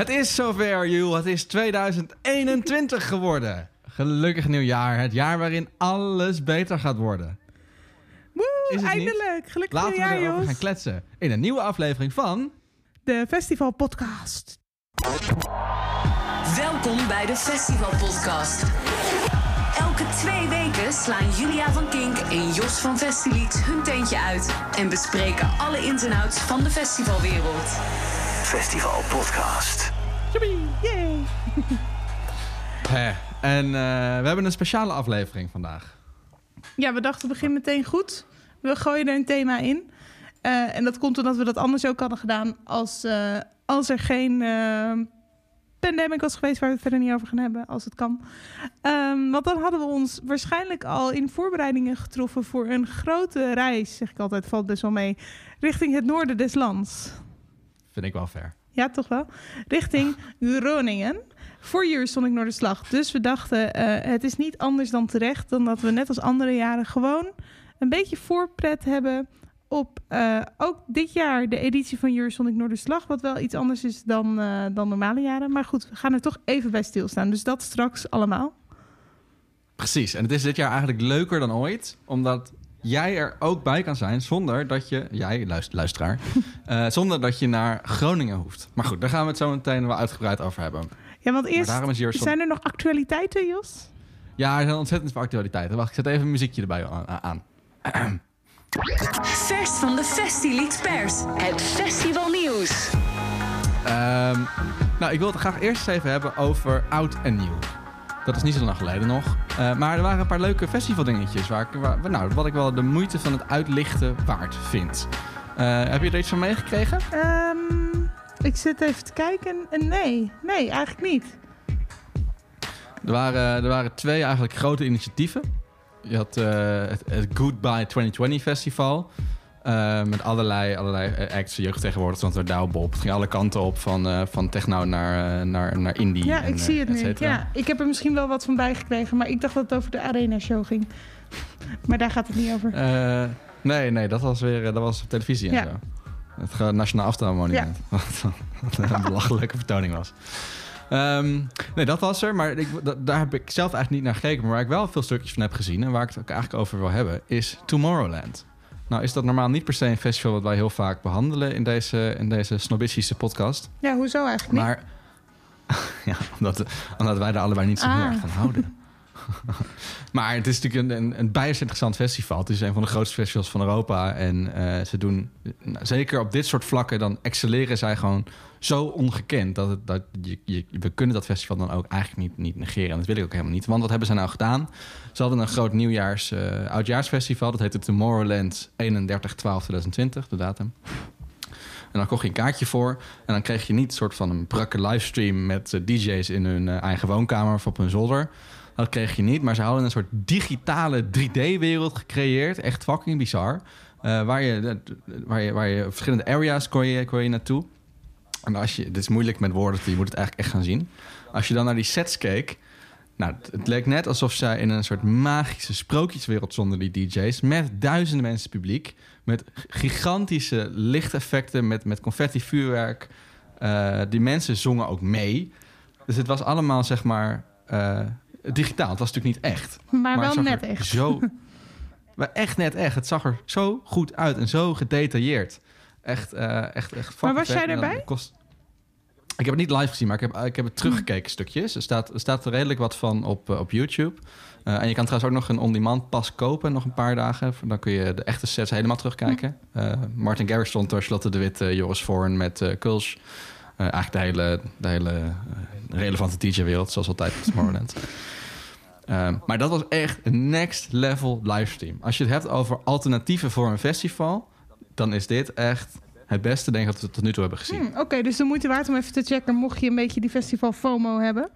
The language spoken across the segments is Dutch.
Het is zover, Jules. Het is 2021 geworden. Gelukkig nieuwjaar. Het jaar waarin alles beter gaat worden. Woe, Is het niet? eindelijk. Gelukkig Laten we nieuwjaar, erover Jos. gaan kletsen. In een nieuwe aflevering van... De Festival Podcast. Welkom bij de Festival Podcast. Elke twee weken slaan Julia van Kink en Jos van Festilied hun tentje uit en bespreken alle ins en outs van de festivalwereld. Festival Podcast. Yay. Hè. En eh, we hebben een speciale aflevering vandaag. Ja, we dachten begin meteen goed. We gooien er een thema in. Eh, en dat komt omdat we dat anders ook hadden gedaan als, eh, als er geen eh, pandemic was geweest waar we het verder niet over gaan hebben, als het kan. Ehm, want dan hadden we ons waarschijnlijk al in voorbereidingen getroffen voor een grote reis, zeg ik altijd, valt best wel mee, richting het noorden des lands. Vind ik wel fair. Ja, toch wel. Richting Groningen. Voor Eurosonic Noorderslag. Dus we dachten, eh, het is niet anders dan terecht... dan dat we net als andere jaren gewoon een beetje voorpret hebben... op eh, ook dit jaar de editie van Eurosonic Noorderslag... wat wel iets anders is dan, eh, dan normale jaren. Maar goed, we gaan er toch even bij stilstaan. Dus dat straks allemaal. Precies. En het is dit jaar eigenlijk leuker dan ooit. Omdat jij er ook bij kan zijn zonder dat je... Jij, luister, luisteraar. eh, zonder dat je naar Groningen hoeft. Maar goed, daar gaan we het zo meteen wel uitgebreid over hebben. Ja, want eerst daarom is Eurosonic- zijn er nog actualiteiten, Jos? Ja, er zijn ontzettend veel actualiteiten. Wacht, ik zet even een muziekje erbij aan. aan. Vers van de Festilied Pers. Het festivalnieuws. Ehm, nou, ik wil het graag eerst even hebben over oud en nieuw. Dat is niet zo lang geleden nog. Eh, maar er waren een paar leuke festivaldingetjes... Waar ik, waar, nou, wat ik wel de moeite van het uitlichten waard vind. Eh, heb je er iets van meegekregen? Ehm, ik zit even te kijken. En nee, nee, eigenlijk niet. Er waren, er waren twee eigenlijk grote initiatieven. Je had eh, het, het Goodbye 2020 Festival. Eh, met allerlei, allerlei eh, acts, jeugdtegenwoordig, want er Douwbob. Het ging alle kanten op, van, eh, van techno naar, naar, naar indie. Ja, en, ik zie het et nu. Ja, ik heb er misschien wel wat van bijgekregen, maar ik dacht dat het over de Arena Show ging. Maar daar gaat het niet over. Nee, nee, dat was weer dat was op televisie en Ja. zo. Het Nationaal Aftelmonument. Wat een belachelijke vertoning was. Ehm, nee, dat was er. Maar ik, da- daar heb ik zelf eigenlijk niet naar gekeken. Maar waar ik wel veel stukjes van heb gezien... en waar ik het ook eigenlijk over wil hebben... is Tomorrowland. Nou is dat normaal niet per se een festival... wat wij heel vaak behandelen in deze, in deze snobistische podcast. Ja, hoezo eigenlijk niet? Maar ja, omdat, omdat wij er allebei niet zo heel Ah. erg van houden. maar het is natuurlijk een, een, een bijzonder interessant festival. Het is een van de grootste festivals van Europa. En eh, ze doen, nou, zeker op dit soort vlakken, dan excelleren zij gewoon zo ongekend. Dat, het, dat je, je, we kunnen dat festival dan ook eigenlijk niet, niet negeren. En dat wil ik ook helemaal niet. Want wat hebben ze nou gedaan? Ze hadden een groot nieuwjaars, eh, oudjaarsfestival. Dat heette Tomorrowland 31-12-2020, de datum. En dan kocht je een kaartje voor. En dan kreeg je niet een soort van een brakke livestream met eh, DJ's in hun eh, eigen woonkamer of op hun zolder. Dat kreeg je niet. Maar ze hadden een soort digitale 3D-wereld gecreëerd. Echt fucking bizar. Waar, je, waar, je, waar je verschillende areas kon je, kon je naartoe. En als je, dit is moeilijk met woorden, je moet het eigenlijk echt gaan zien. Als je dan naar die sets keek. Nou, het- leek net alsof zij in een soort magische sprookjeswereld zonder die DJ's. Met duizenden mensen publiek. Met gigantische lichteffecten, met, met confetti, vuurwerk. Eh, die mensen zongen ook mee. Dus het was allemaal, zeg maar, eh, digitaal. Het was natuurlijk niet echt. maar, het wel net echt. Zo, maar echt net echt. Het zag er zo goed uit en zo gedetailleerd. Echt, eh echt, echt fucking was jij dan erbij? Kost... Ik heb het niet live gezien, maar ik heb, ik heb het teruggekeken stukjes. Er staat, er staat er redelijk wat van op, eh, op YouTube. Eh, en je kan trouwens ook nog een on-demand pas kopen, nog een paar dagen. Dan kun je de echte sets helemaal terugkijken. Martin Garrix stond er, Charlotte de Wit, Joris Voorn met. Eh, eigenlijk de hele, de hele relevante DJ-wereld, zoals altijd op Tomorrowland. Maar dat was echt een next level livestream. Als je het hebt over alternatieven voor een festival, dan is dit echt het beste, denk ik, dat we tot nu toe hebben gezien. Hm, Oké, dus de moeite waard om even te checken, mocht je een beetje die festival FOMO hebben.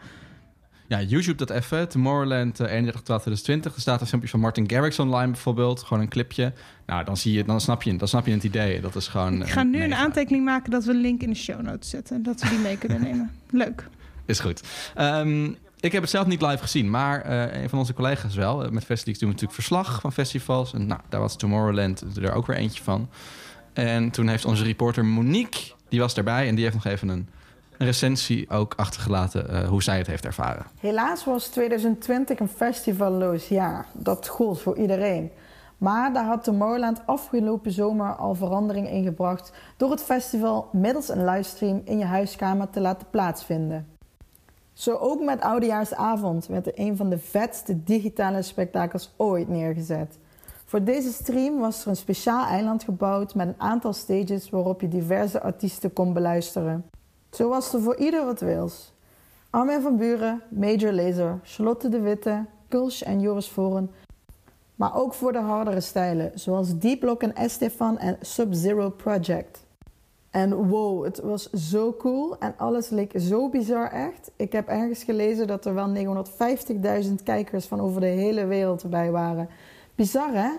Ja, YouTube dat even. Tomorrowland eh, 31 2020. Er staat een filmpje van Martin Garrix online bijvoorbeeld. Gewoon een clipje. Nou, dan, zie je, dan, snap, je, dan snap je het idee. Dat is gewoon... Ik ga nu een aantekening maken dat we een link in de show notes zetten. Dat we die mee kunnen nemen. Leuk. Is goed. Ehm, ik heb het zelf niet live gezien, maar eh, een van onze collega's wel. Eh, Met Festivals doen we natuurlijk verslag van festivals. En nou, daar was Tomorrowland er ook weer eentje van. En toen heeft onze reporter Monique, die was daarbij... en die heeft nog even een een recensie ook achtergelaten eh, hoe zij het heeft ervaren. Helaas was 2020 een festivalloos jaar. Dat gold voor iedereen. Maar daar had Tomorrowland afgelopen zomer al verandering in gebracht door het festival middels een livestream in je huiskamer te laten plaatsvinden. Zo ook met Oudejaarsavond werd er een van de vetste digitale spektakels ooit neergezet. Voor deze stream was er een speciaal eiland gebouwd met een aantal stages waarop je diverse artiesten kon beluisteren. Zo was er voor ieder wat wils. Armin van Buren, Major Lazer, Charlotte de Witte, Kulsch en Joris Voren. Maar ook voor de hardere stijlen, zoals D-Block en Estefan en Sub-Zero Project. En wow, het was zo cool en alles leek zo bizar echt. Ik heb ergens gelezen dat er wel 950.000 kijkers van over de hele wereld bij waren. Bizar hè?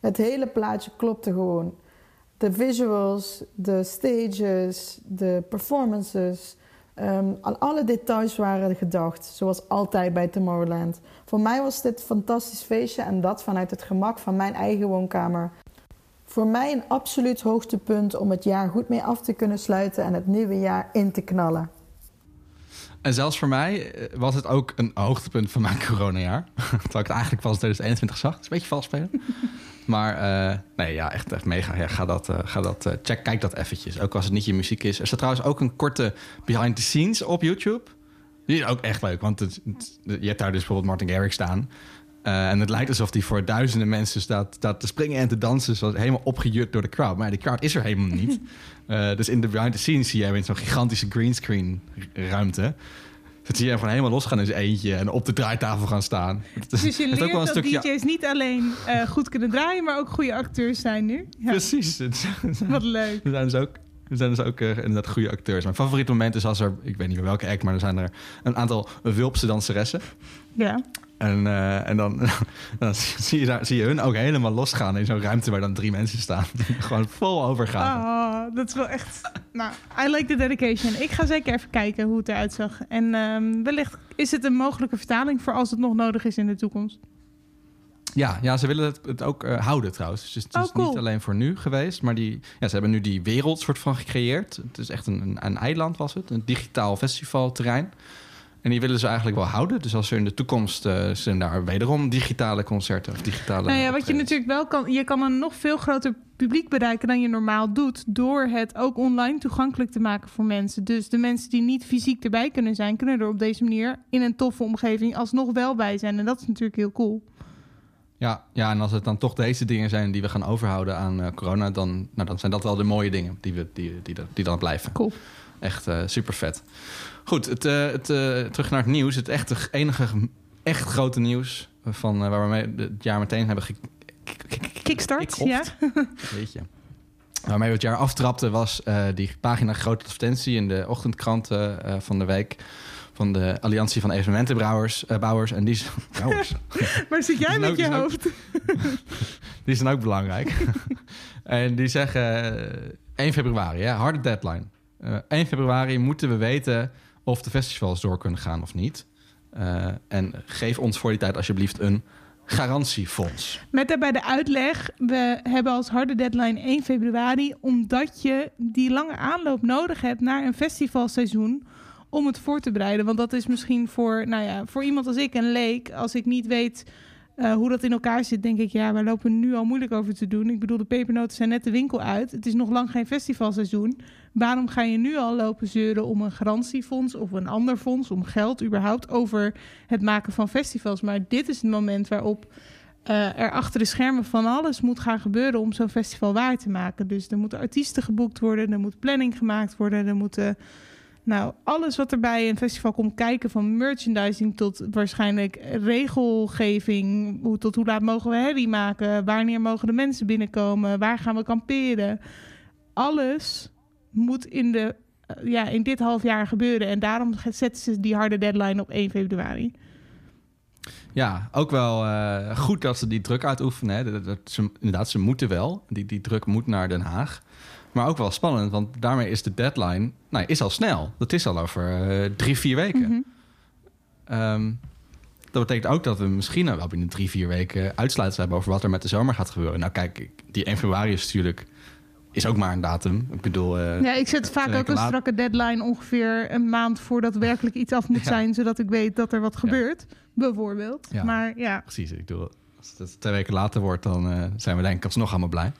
Het hele plaatje klopte gewoon. De visuals, de stages, de performances. aan alle details waren gedacht, zoals altijd bij Tomorrowland. Voor mij was dit een fantastisch feestje en dat vanuit het gemak van mijn eigen woonkamer. Voor mij een absoluut hoogtepunt om het jaar goed mee af te kunnen sluiten en het nieuwe jaar in te knallen. En zelfs voor mij eh, was het ook een hoogtepunt van mijn coronajaar. Terwijl ik het eigenlijk pas in 2021 zag. Het is een beetje vals spelen. maar eh, nee, ja, echt, echt mega. Ja, ga dat, eh, ga dat, check, kijk dat eventjes. Ook als het niet je muziek is. Er staat trouwens ook een korte behind the scenes op YouTube. Die is ook echt leuk. Want het, het- je hebt daar dus bijvoorbeeld Martin Garrix staan. Eh, en het lijkt alsof hij voor duizenden mensen staat, staat te springen en te dansen. Zoals helemaal opgejut door de crowd. Maar die crowd is er helemaal niet. Eh, dus in de behind the scenes zie je hem in zo'n gigantische greenscreen ruimte. Dat zie je hem gewoon helemaal losgaan in zijn eentje. En op de draaitafel gaan staan. Het is- Dus je is leert ook wel een dat stukje... DJ's niet alleen eh, goed kunnen draaien, maar ook goede acteurs zijn nu. Ja, Precies. Wat leuk. Er zijn dus ook, er zijn dus ook eh, inderdaad goede acteurs. Mijn favoriete moment is als er, ik weet niet meer welke act, maar er zijn er een aantal Wulpse danseressen. Ja. En, eh, en dan, dan zie, je daar, zie je hun ook helemaal losgaan in zo'n ruimte waar dan drie mensen staan. Gewoon vol overgaan. Oh, dat is wel echt... Nou, I like the dedication. Ik ga zeker even kijken hoe het eruit zag. En ehm, wellicht is het een mogelijke vertaling voor als het nog nodig is in de toekomst. Ja, ja, ze willen het, het ook eh, houden trouwens. Dus het is Oh, cool. niet alleen voor nu geweest, maar die, ja, ze hebben nu die wereld soort van gecreëerd. Het is echt een, een, een eiland was het, een digitaal festivalterrein. En die willen ze eigenlijk wel houden. Dus als er in de toekomst eh, zijn daar wederom digitale concerten of digitale. Nou ja, wat je natuurlijk wel kan... Je kan een nog veel groter publiek bereiken dan je normaal doet... door het ook online toegankelijk te maken voor mensen. Dus de mensen die niet fysiek erbij kunnen zijn... kunnen er op deze manier in een toffe omgeving alsnog wel bij zijn. En dat is natuurlijk heel cool. Ja, ja, en als het dan toch deze dingen zijn die we gaan overhouden aan eh, corona, dan, nou, dan zijn dat wel de mooie dingen die, we, die, die, die dan blijven. Cool. Echt super vet. Goed, het, eh, het, eh, terug naar het nieuws. Het echte, enige echt grote nieuws van, eh, waar we mee het jaar meteen hebben Kickstart, ja. Weet je. Waarmee we het jaar aftrapten was eh, die pagina grote advertentie in de ochtendkranten eh, van de week van de Alliantie van Evenementenbouwers. eh, bouwers, en die, is- brouwers. Waar zit jij met ook- je ook- hoofd? die zijn ook belangrijk. en die zeggen eh, 1 februari, ja, harde deadline. Eh 1 februari moeten we weten of de festivals door kunnen gaan of niet. Eh, en geef ons voor die tijd alsjeblieft een garantiefonds. Met daarbij de uitleg, we hebben als harde deadline 1 februari... omdat je die lange aanloop nodig hebt naar een festivalseizoen... om het voor te bereiden. Want dat is misschien voor, nou ja, voor iemand als ik, een leek... als ik niet weet eh, hoe dat in elkaar zit, denk ik... ja, wij lopen nu al moeilijk over te doen. Ik bedoel, de pepernoten zijn net de winkel uit. Het is nog lang geen festivalseizoen. Waarom ga je nu al lopen zeuren om een garantiefonds... of een ander fonds, om geld überhaupt... over het maken van festivals? Maar dit is het moment waarop eh, er achter de schermen van alles moet gaan gebeuren om zo'n festival waar te maken. Dus er moeten artiesten geboekt worden, er moet planning gemaakt worden, er moeten. Nou, alles wat er bij een festival komt kijken, van merchandising tot waarschijnlijk regelgeving, hoe, tot hoe laat mogen we herrie maken, wanneer mogen de mensen binnenkomen, waar gaan we kamperen. Alles moet in, de, eh, ja, in dit half jaar gebeuren en daarom zetten ze die harde deadline op 1 februari. Ja, ook wel eh, goed dat ze die druk uitoefenen. Hè. Dat, dat ze, inderdaad, ze moeten wel. Die, die druk moet naar Den Haag. Maar ook wel spannend, want daarmee is de deadline nou, is al snel. Dat is al over eh, drie, vier weken. Mhm. Ehm, dat betekent ook dat we misschien wel binnen drie, vier weken uitsluitsel hebben over wat er met de zomer gaat gebeuren. Nou, kijk, die 1 februari is natuurlijk is ook maar een datum. Ik bedoel, eh, Ja, ik zet vaak ook een later- strakke deadline ongeveer een maand voordat werkelijk iets af moet Ja. zijn, zodat ik weet dat er wat gebeurt, bijvoorbeeld. Ja. Maar ja, Precies, ik bedoel, als het twee weken later wordt, dan eh, zijn we denk ik alsnog allemaal blij.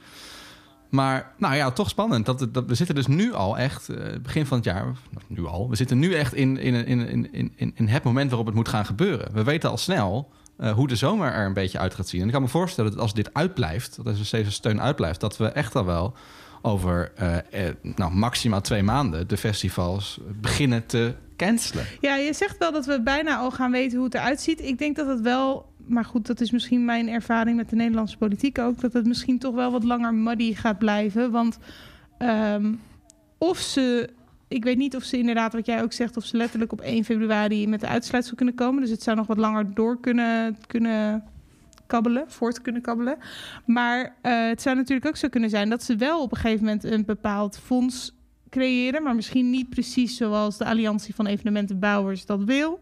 Maar nou ja, toch spannend. Dat, dat, we zitten dus nu al echt, eh, begin van het jaar, nu al, we zitten nu echt in, in, in, in, in, het moment waarop het moet gaan gebeuren. We weten al snel eh, hoe de zomer er een beetje uit gaat zien. En ik kan me voorstellen dat als dit uitblijft, dat als deze steun uitblijft, dat we echt al wel over eh, eh, nou, maximaal twee maanden de festivals beginnen te cancelen. Ja, je zegt wel dat we bijna al gaan weten hoe het eruit ziet. Ik denk dat het wel, maar goed, dat is misschien mijn ervaring met de Nederlandse politiek ook, dat het misschien toch wel wat langer muddy gaat blijven. Want ehm, of ze, ik weet niet of ze inderdaad, wat jij ook zegt, of ze letterlijk op 1 februari met de uitsluitsel kunnen komen. Dus het zou nog wat langer door kunnen, kunnen kabbelen, voort kunnen kabbelen. Maar eh, het zou natuurlijk ook zo kunnen zijn dat ze wel op een gegeven moment een bepaald fonds creëren, maar misschien niet precies zoals de Alliantie van Evenementenbouwers dat wil.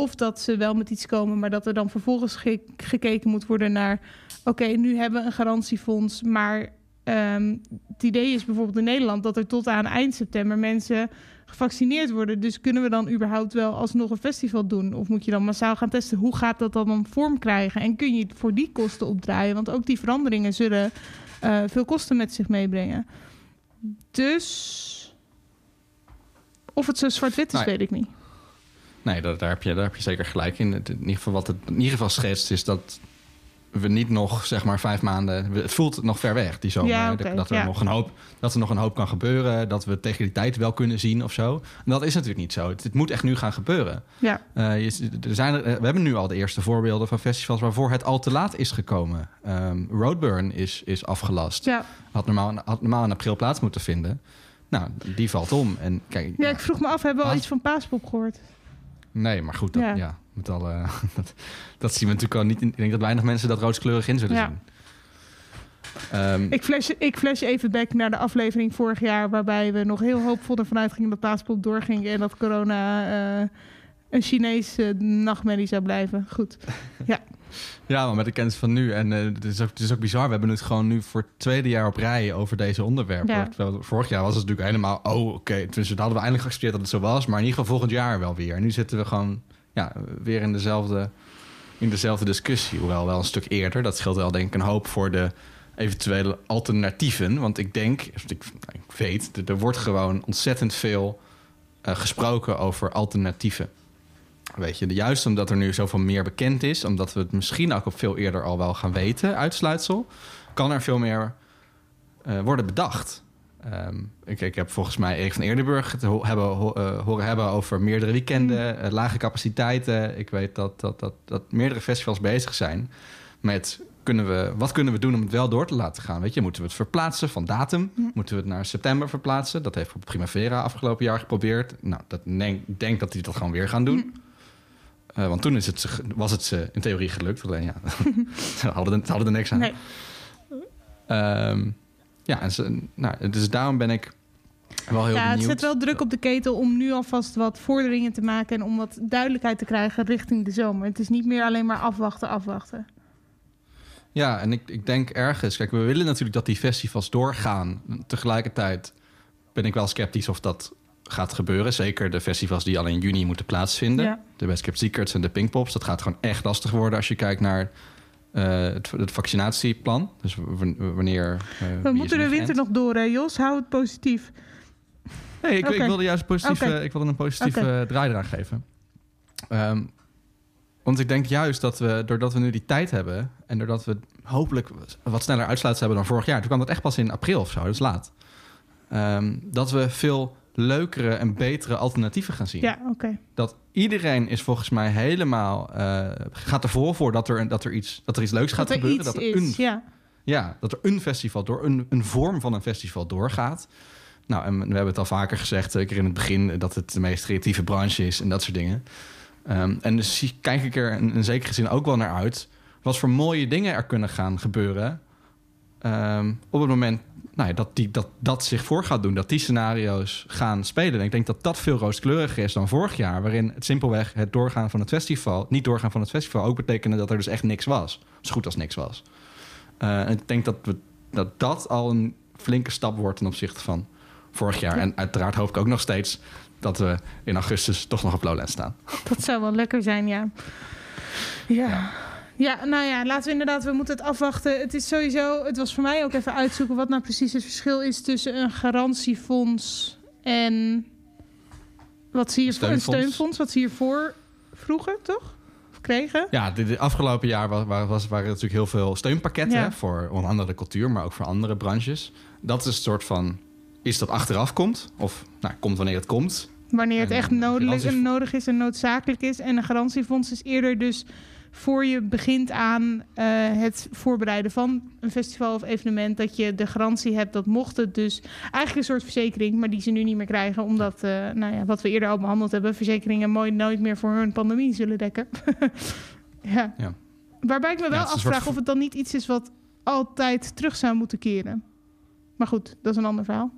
Of dat ze wel met iets komen, maar dat er dan vervolgens ge- gekeken moet worden naar: oké, nu hebben we een garantiefonds, maar ehm, het idee is bijvoorbeeld in Nederland dat er tot aan eind september mensen gevaccineerd worden. Dus kunnen we dan überhaupt wel alsnog een festival doen? Of moet je dan massaal gaan testen? Hoe gaat dat dan een vorm krijgen? En kun je het voor die kosten opdraaien? Want ook die veranderingen zullen eh, veel kosten met zich meebrengen. Dus. Of het zo zwart-wit is, Nou weet ik niet. Nee, daar, daar, heb je, daar heb je zeker gelijk in. In ieder geval wat het in ieder geval schetst is dat we niet nog zeg maar vijf maanden. Het voelt nog ver weg die zomer. Ja, dat er ja. nog een hoop dat er nog een hoop kan gebeuren. Dat we tegen die tijd wel kunnen zien of zo. En dat is natuurlijk niet zo. Het, het moet echt nu gaan gebeuren. Ja, Eh, je, er zijn er, eh, we hebben nu al de eerste voorbeelden van festivals waarvoor het al te laat is gekomen. Ehm, Roadburn is, is afgelast. ja. Had, normaal, had normaal in april plaats moeten vinden. Nou, die valt om. En kijk, ja, ik vroeg me af, hebben we al iets van Paaspop gehoord? Nee, maar goed, dat, ja. Ja. met alle, dat, dat zien we natuurlijk al niet. in- Ik denk dat weinig mensen dat roodskleurig in zullen Ja. zien. Ehm, Ik flash, ik flash even back naar de aflevering vorig jaar... waarbij we nog heel hoopvol ervan uitgingen dat Paaspop doorging... en dat corona eh, een Chinese nachtmerrie zou blijven. Goed. ja, maar met de kennis van nu. En eh, het, is ook, het is ook bizar. We hebben het gewoon nu voor het tweede jaar op rij over deze onderwerpen. Ja. Terwijl vorig jaar was het natuurlijk helemaal... Oh, oké. Dus dat hadden we eindelijk geaccepteerd dat het zo was. Maar in ieder geval volgend jaar wel weer. En nu zitten we gewoon ja, weer in dezelfde, in dezelfde discussie. Hoewel wel een stuk eerder. Dat scheelt wel denk ik een hoop voor de eventuele alternatieven. Want ik denk, ik, ik weet, er, er wordt gewoon ontzettend veel eh, gesproken over alternatieven. Weet je, juist omdat er nu zoveel meer bekend is, omdat we het misschien ook op veel eerder al wel gaan weten, uitsluitsel, kan er veel meer eh, worden bedacht. Ehm, ik, ik heb volgens mij Erik van Eerdenburg het ho- hebben, ho- eh, horen hebben over meerdere weekenden, eh, lage capaciteiten. Ik weet dat, dat, dat, dat meerdere festivals bezig zijn met kunnen we, wat kunnen we doen om het wel door te laten gaan? Weet je, moeten we het verplaatsen van datum? Moeten we het naar september verplaatsen? Dat heeft Primavera afgelopen jaar geprobeerd. Nou, dat denk, ik denk dat die dat gewoon weer gaan doen. Eh, want toen is het, was het ze in theorie gelukt. Alleen ja, ze hadden, er- ze hadden er niks aan. Nee. Ehm, ja, en ze, nou, dus daarom ben ik wel heel ja, het zet wel druk op de ketel om nu alvast wat vorderingen te maken... en om wat duidelijkheid te krijgen richting de zomer. Het is niet meer alleen maar afwachten, afwachten. Ja, en ik, ik denk ergens... Kijk, we willen natuurlijk dat die festivals doorgaan. Tegelijkertijd ben ik wel sceptisch of dat gaat gebeuren. Zeker de festivals die al in juni moeten plaatsvinden. Ja. De Best Kept Secrets en de Pinkpops. Dat gaat gewoon echt lastig worden als je kijkt naar eh, het, het vaccinatieplan. Dus wanneer... eh, We moeten de winter nog door, hè, Jos? Hou het positief. Nee, ik, ik wilde juist positief, eh, ik wilde een positieve eh, draai eraan geven. Ehm, want ik denk juist dat we, doordat we nu die tijd hebben... en doordat we hopelijk wat sneller uitsluitsel hebben dan vorig jaar... toen kwam dat echt pas in april of zo, dat is laat. Ehm, dat we veel leukere en betere alternatieven gaan zien. Ja, oké. Dat iedereen is volgens mij helemaal... eh, gaat ervoor voor dat er, dat er, iets, dat er iets leuks gaat Dat gebeuren. dat er is, een ja. ja, dat er een festival door, een, een vorm van een festival doorgaat. Nou, en we hebben het al vaker gezegd, zeker in het begin, dat het de meest creatieve branche is en dat soort dingen. Ehm, en dus kijk ik er in, in zekere zin ook wel naar uit. Wat voor mooie dingen er kunnen gaan gebeuren. ehm, op het moment nou ja, dat, die, dat dat zich voor gaat doen, dat die scenario's gaan spelen. En ik denk dat dat veel rooskleuriger is dan vorig jaar, waarin het simpelweg het doorgaan van het festival, niet doorgaan van het festival, ook betekende dat er dus echt niks was. Zo goed als niks was. Eh, en ik denk dat, we, dat dat al een flinke stap wordt ten opzichte van vorig jaar. En uiteraard hoop ik ook nog steeds dat we in augustus toch nog op Lowland staan. Dat zou wel lekker zijn, ja. Ja. Ja, nou ja, laten we inderdaad, we moeten het afwachten. Het is sowieso, het was voor mij ook even uitzoeken wat nou precies het verschil is tussen een garantiefonds en wat zie je voor een Steunfonds. wat ze hiervoor vroegen, toch? Of kregen? Ja, de, de afgelopen jaar was, was, waren er natuurlijk heel veel steunpakketten Ja. hè, voor onder andere de cultuur, maar ook voor andere branches. Dat is een soort van iets dat achteraf komt, of nou, komt wanneer het komt. Wanneer het En echt nodig, nodig is en noodzakelijk is. En een garantiefonds is eerder dus voor je begint aan eh, het voorbereiden van een festival of evenement. Dat je de garantie hebt dat mocht het dus eigenlijk een soort verzekering, maar die ze nu niet meer krijgen. Omdat, eh, nou ja, wat we eerder al behandeld hebben, verzekeringen mooi nooit meer voor hun pandemie zullen dekken. ja. Ja. Waarbij ik me wel afvraag soort- of het dan niet iets is wat altijd terug zou moeten keren. Maar goed, dat is een ander verhaal.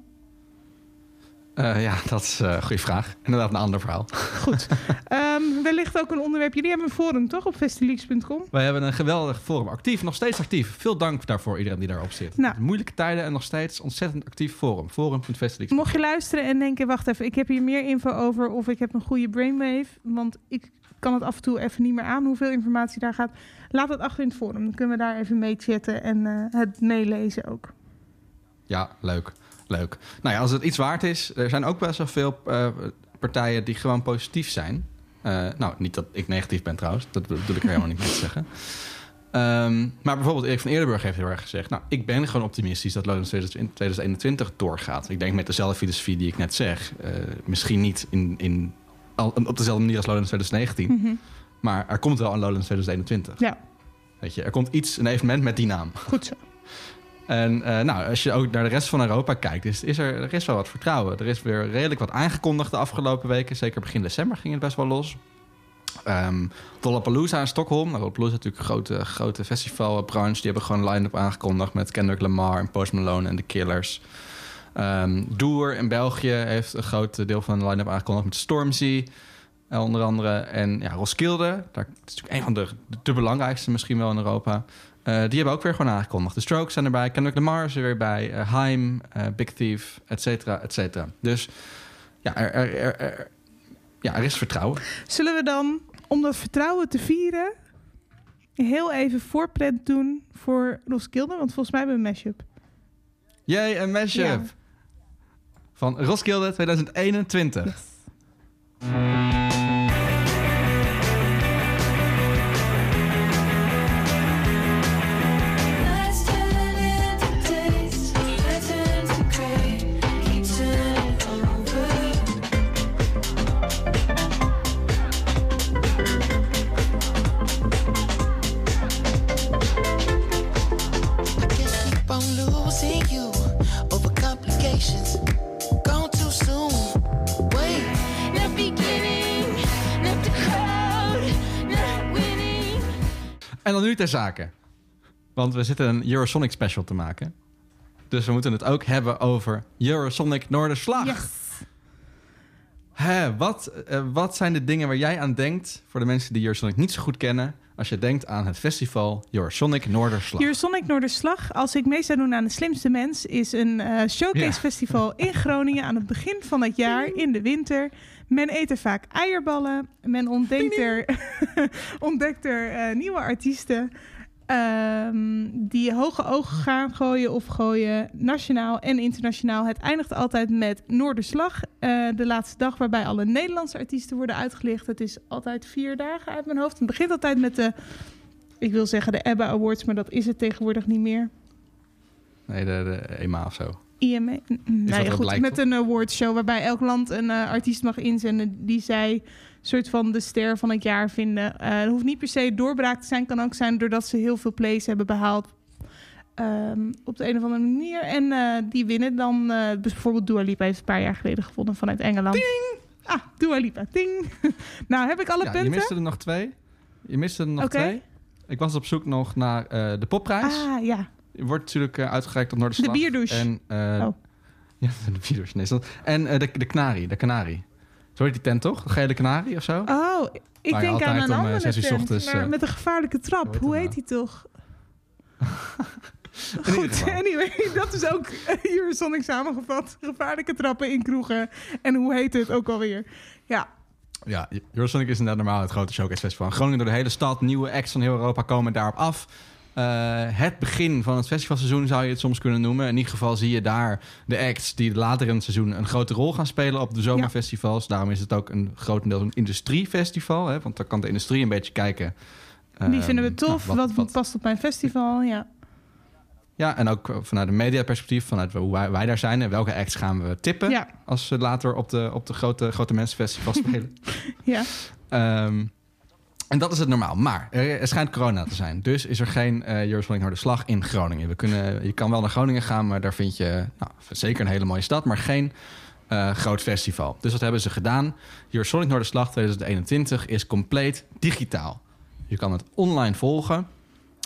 Eh, ja, dat is eh, een goede vraag. Inderdaad, een ander verhaal. Goed. Ehm, wellicht ook een onderwerp. Jullie hebben een forum, toch? Op festileaks.com. Wij hebben een geweldig forum. Actief, nog steeds actief. Veel dank daarvoor iedereen die daarop zit. Nou. Moeilijke tijden en nog steeds ontzettend actief forum. Forum.festileaks. Mocht je luisteren en denken, wacht even, ik heb hier meer info over of ik heb een goede brainwave, want ik kan het af en toe even niet meer aan hoeveel informatie daar gaat. Laat het achter in het forum. Dan kunnen we daar even mee chatten en eh, het meelezen ook. Ja, leuk. Leuk. Nou ja, als het iets waard is, er zijn ook best wel veel eh, partijen die gewoon positief zijn. Eh, nou, niet dat ik negatief ben trouwens, dat bedoel ik er helemaal niet mee te zeggen. Ehm, maar bijvoorbeeld Erik van Eerdenburg heeft heel erg gezegd... nou, ik ben gewoon optimistisch dat Lowlands 2021 doorgaat. Ik denk met dezelfde filosofie die ik net zeg. Eh, misschien niet in, in, op dezelfde manier als Lowlands 2019... Mhm. maar er komt wel een Lowlands 2021. Ja, Weet je, er komt iets, een evenement met die naam. goed zo. En eh, nou, als je ook naar de rest van Europa kijkt, is, is er, er is wel wat vertrouwen. Er is weer redelijk wat aangekondigd de afgelopen weken. Zeker begin december ging het best wel los. Lollapalooza in Stockholm. Nou, is natuurlijk een grote, grote festivalbranche. Die hebben gewoon een line-up aangekondigd met Kendrick Lamar en Post Malone en The Killers. Ehm Doer in België heeft een groot deel van de line-up aangekondigd met Stormzy. eh, onder andere. En ja, Roskilde, dat is natuurlijk een van de, de belangrijkste misschien wel in Europa. Eh, die hebben ook weer gewoon aangekondigd. De Strokes zijn erbij, Kendrick Lamar is er weer bij, eh Haim, eh, Big Thief, et cetera, et cetera. Dus ja, er, er, er, ja, er is vertrouwen. Zullen we dan, om dat vertrouwen te vieren, heel even voorpret doen voor Roskilde? Want volgens mij hebben we een mashup. Jee, een mashup Ja. van Roskilde 2021. Let's ter zake. Want we zitten een Eurosonic special te maken. Dus we moeten het ook hebben over Eurosonic Noorderslag. Yes. Hè, wat, eh, wat zijn de dingen waar jij aan denkt... voor de mensen die Eurosonic niet zo goed kennen... als je denkt aan het festival Eurosonic Noorderslag? Hier Sonic Noorderslag. Als ik mee zou doen aan de slimste mens, is een eh, showcase Ja. festival in Groningen aan het begin van het jaar in de winter. Men eet er vaak eierballen. Men ontdekt er, ontdekt er eh, nieuwe artiesten. ehm, die hoge ogen gaan gooien of gooien, nationaal en internationaal. Het eindigt altijd met Noorderslag, eh, de laatste dag waarbij alle Nederlandse artiesten worden uitgelicht. Het is altijd vier dagen uit mijn hoofd. Het begint altijd met de ik wil zeggen de ABBA Awards, maar dat is het tegenwoordig niet meer. Nee, de, de EMA of zo. IME. het goed, met op? een awardshow waarbij elk land een eh, artiest mag inzenden die zij soort van de ster van het jaar vinden. Eh het hoeft niet per se doorbraak te zijn, kan ook zijn doordat ze heel veel plays hebben behaald. ehm, op de een of andere manier. En eh, die winnen dan. eh, dus bijvoorbeeld Dua Lipa heeft een paar jaar geleden gewonnen vanuit Engeland. Ding! Ah, Dua Lipa, ding! nou, heb ik alle Ja, je punten? miste er nog twee. Je miste er nog Oké. twee. Ik was op zoek nog naar eh, de popprijs. Ah, ja. Wordt natuurlijk eh, uitgereikt op Noorderslag. De bierdouche. En, eh, Oh. Ja, de bierdouche. Nee, en eh, de, de kanarie, de kanarie. Zo heet die tent toch? De gele kanarie of zo? Oh, ik denk aan een om, andere tent, ochtends, maar met een gevaarlijke trap. hoe heet Hoe heet die toch? Goed, anyway, dat is ook Eurosonic samengevat. Gevaarlijke trappen in kroegen. En hoe heet het ook alweer? Ja, Ja, Eurosonic is inderdaad normaal het grote showcase festival. In Groningen door de hele stad, nieuwe acts van heel Europa komen daarop af. Eh, het begin van het festivalseizoen zou je het soms kunnen noemen. In ieder geval zie je daar de acts die later in het seizoen een grote rol gaan spelen op de zomerfestivals. Daarom is het ook een grotendeels een industriefestival. Hè, want daar kan de industrie een beetje kijken. die ehm, vinden we tof. nou, wat, past op mijn festival? Ja. Ja, en ook vanuit een mediaperspectief, vanuit hoe wij, wij daar zijn en welke acts gaan we tippen Ja, als ze later op de, op de grote, grote mensenfestivals spelen. ja. Ehm, en dat is het normaal. Maar er, schijnt corona te zijn. Dus is er geen eh Eurosonic naar de slag in Groningen. We kunnen, je kan wel naar Groningen gaan, maar daar vind je nou, zeker een hele mooie stad, maar geen eh, groot festival. Dus wat hebben ze gedaan? Eurosonic Noorderslag 2021 is compleet digitaal. Je kan het online volgen.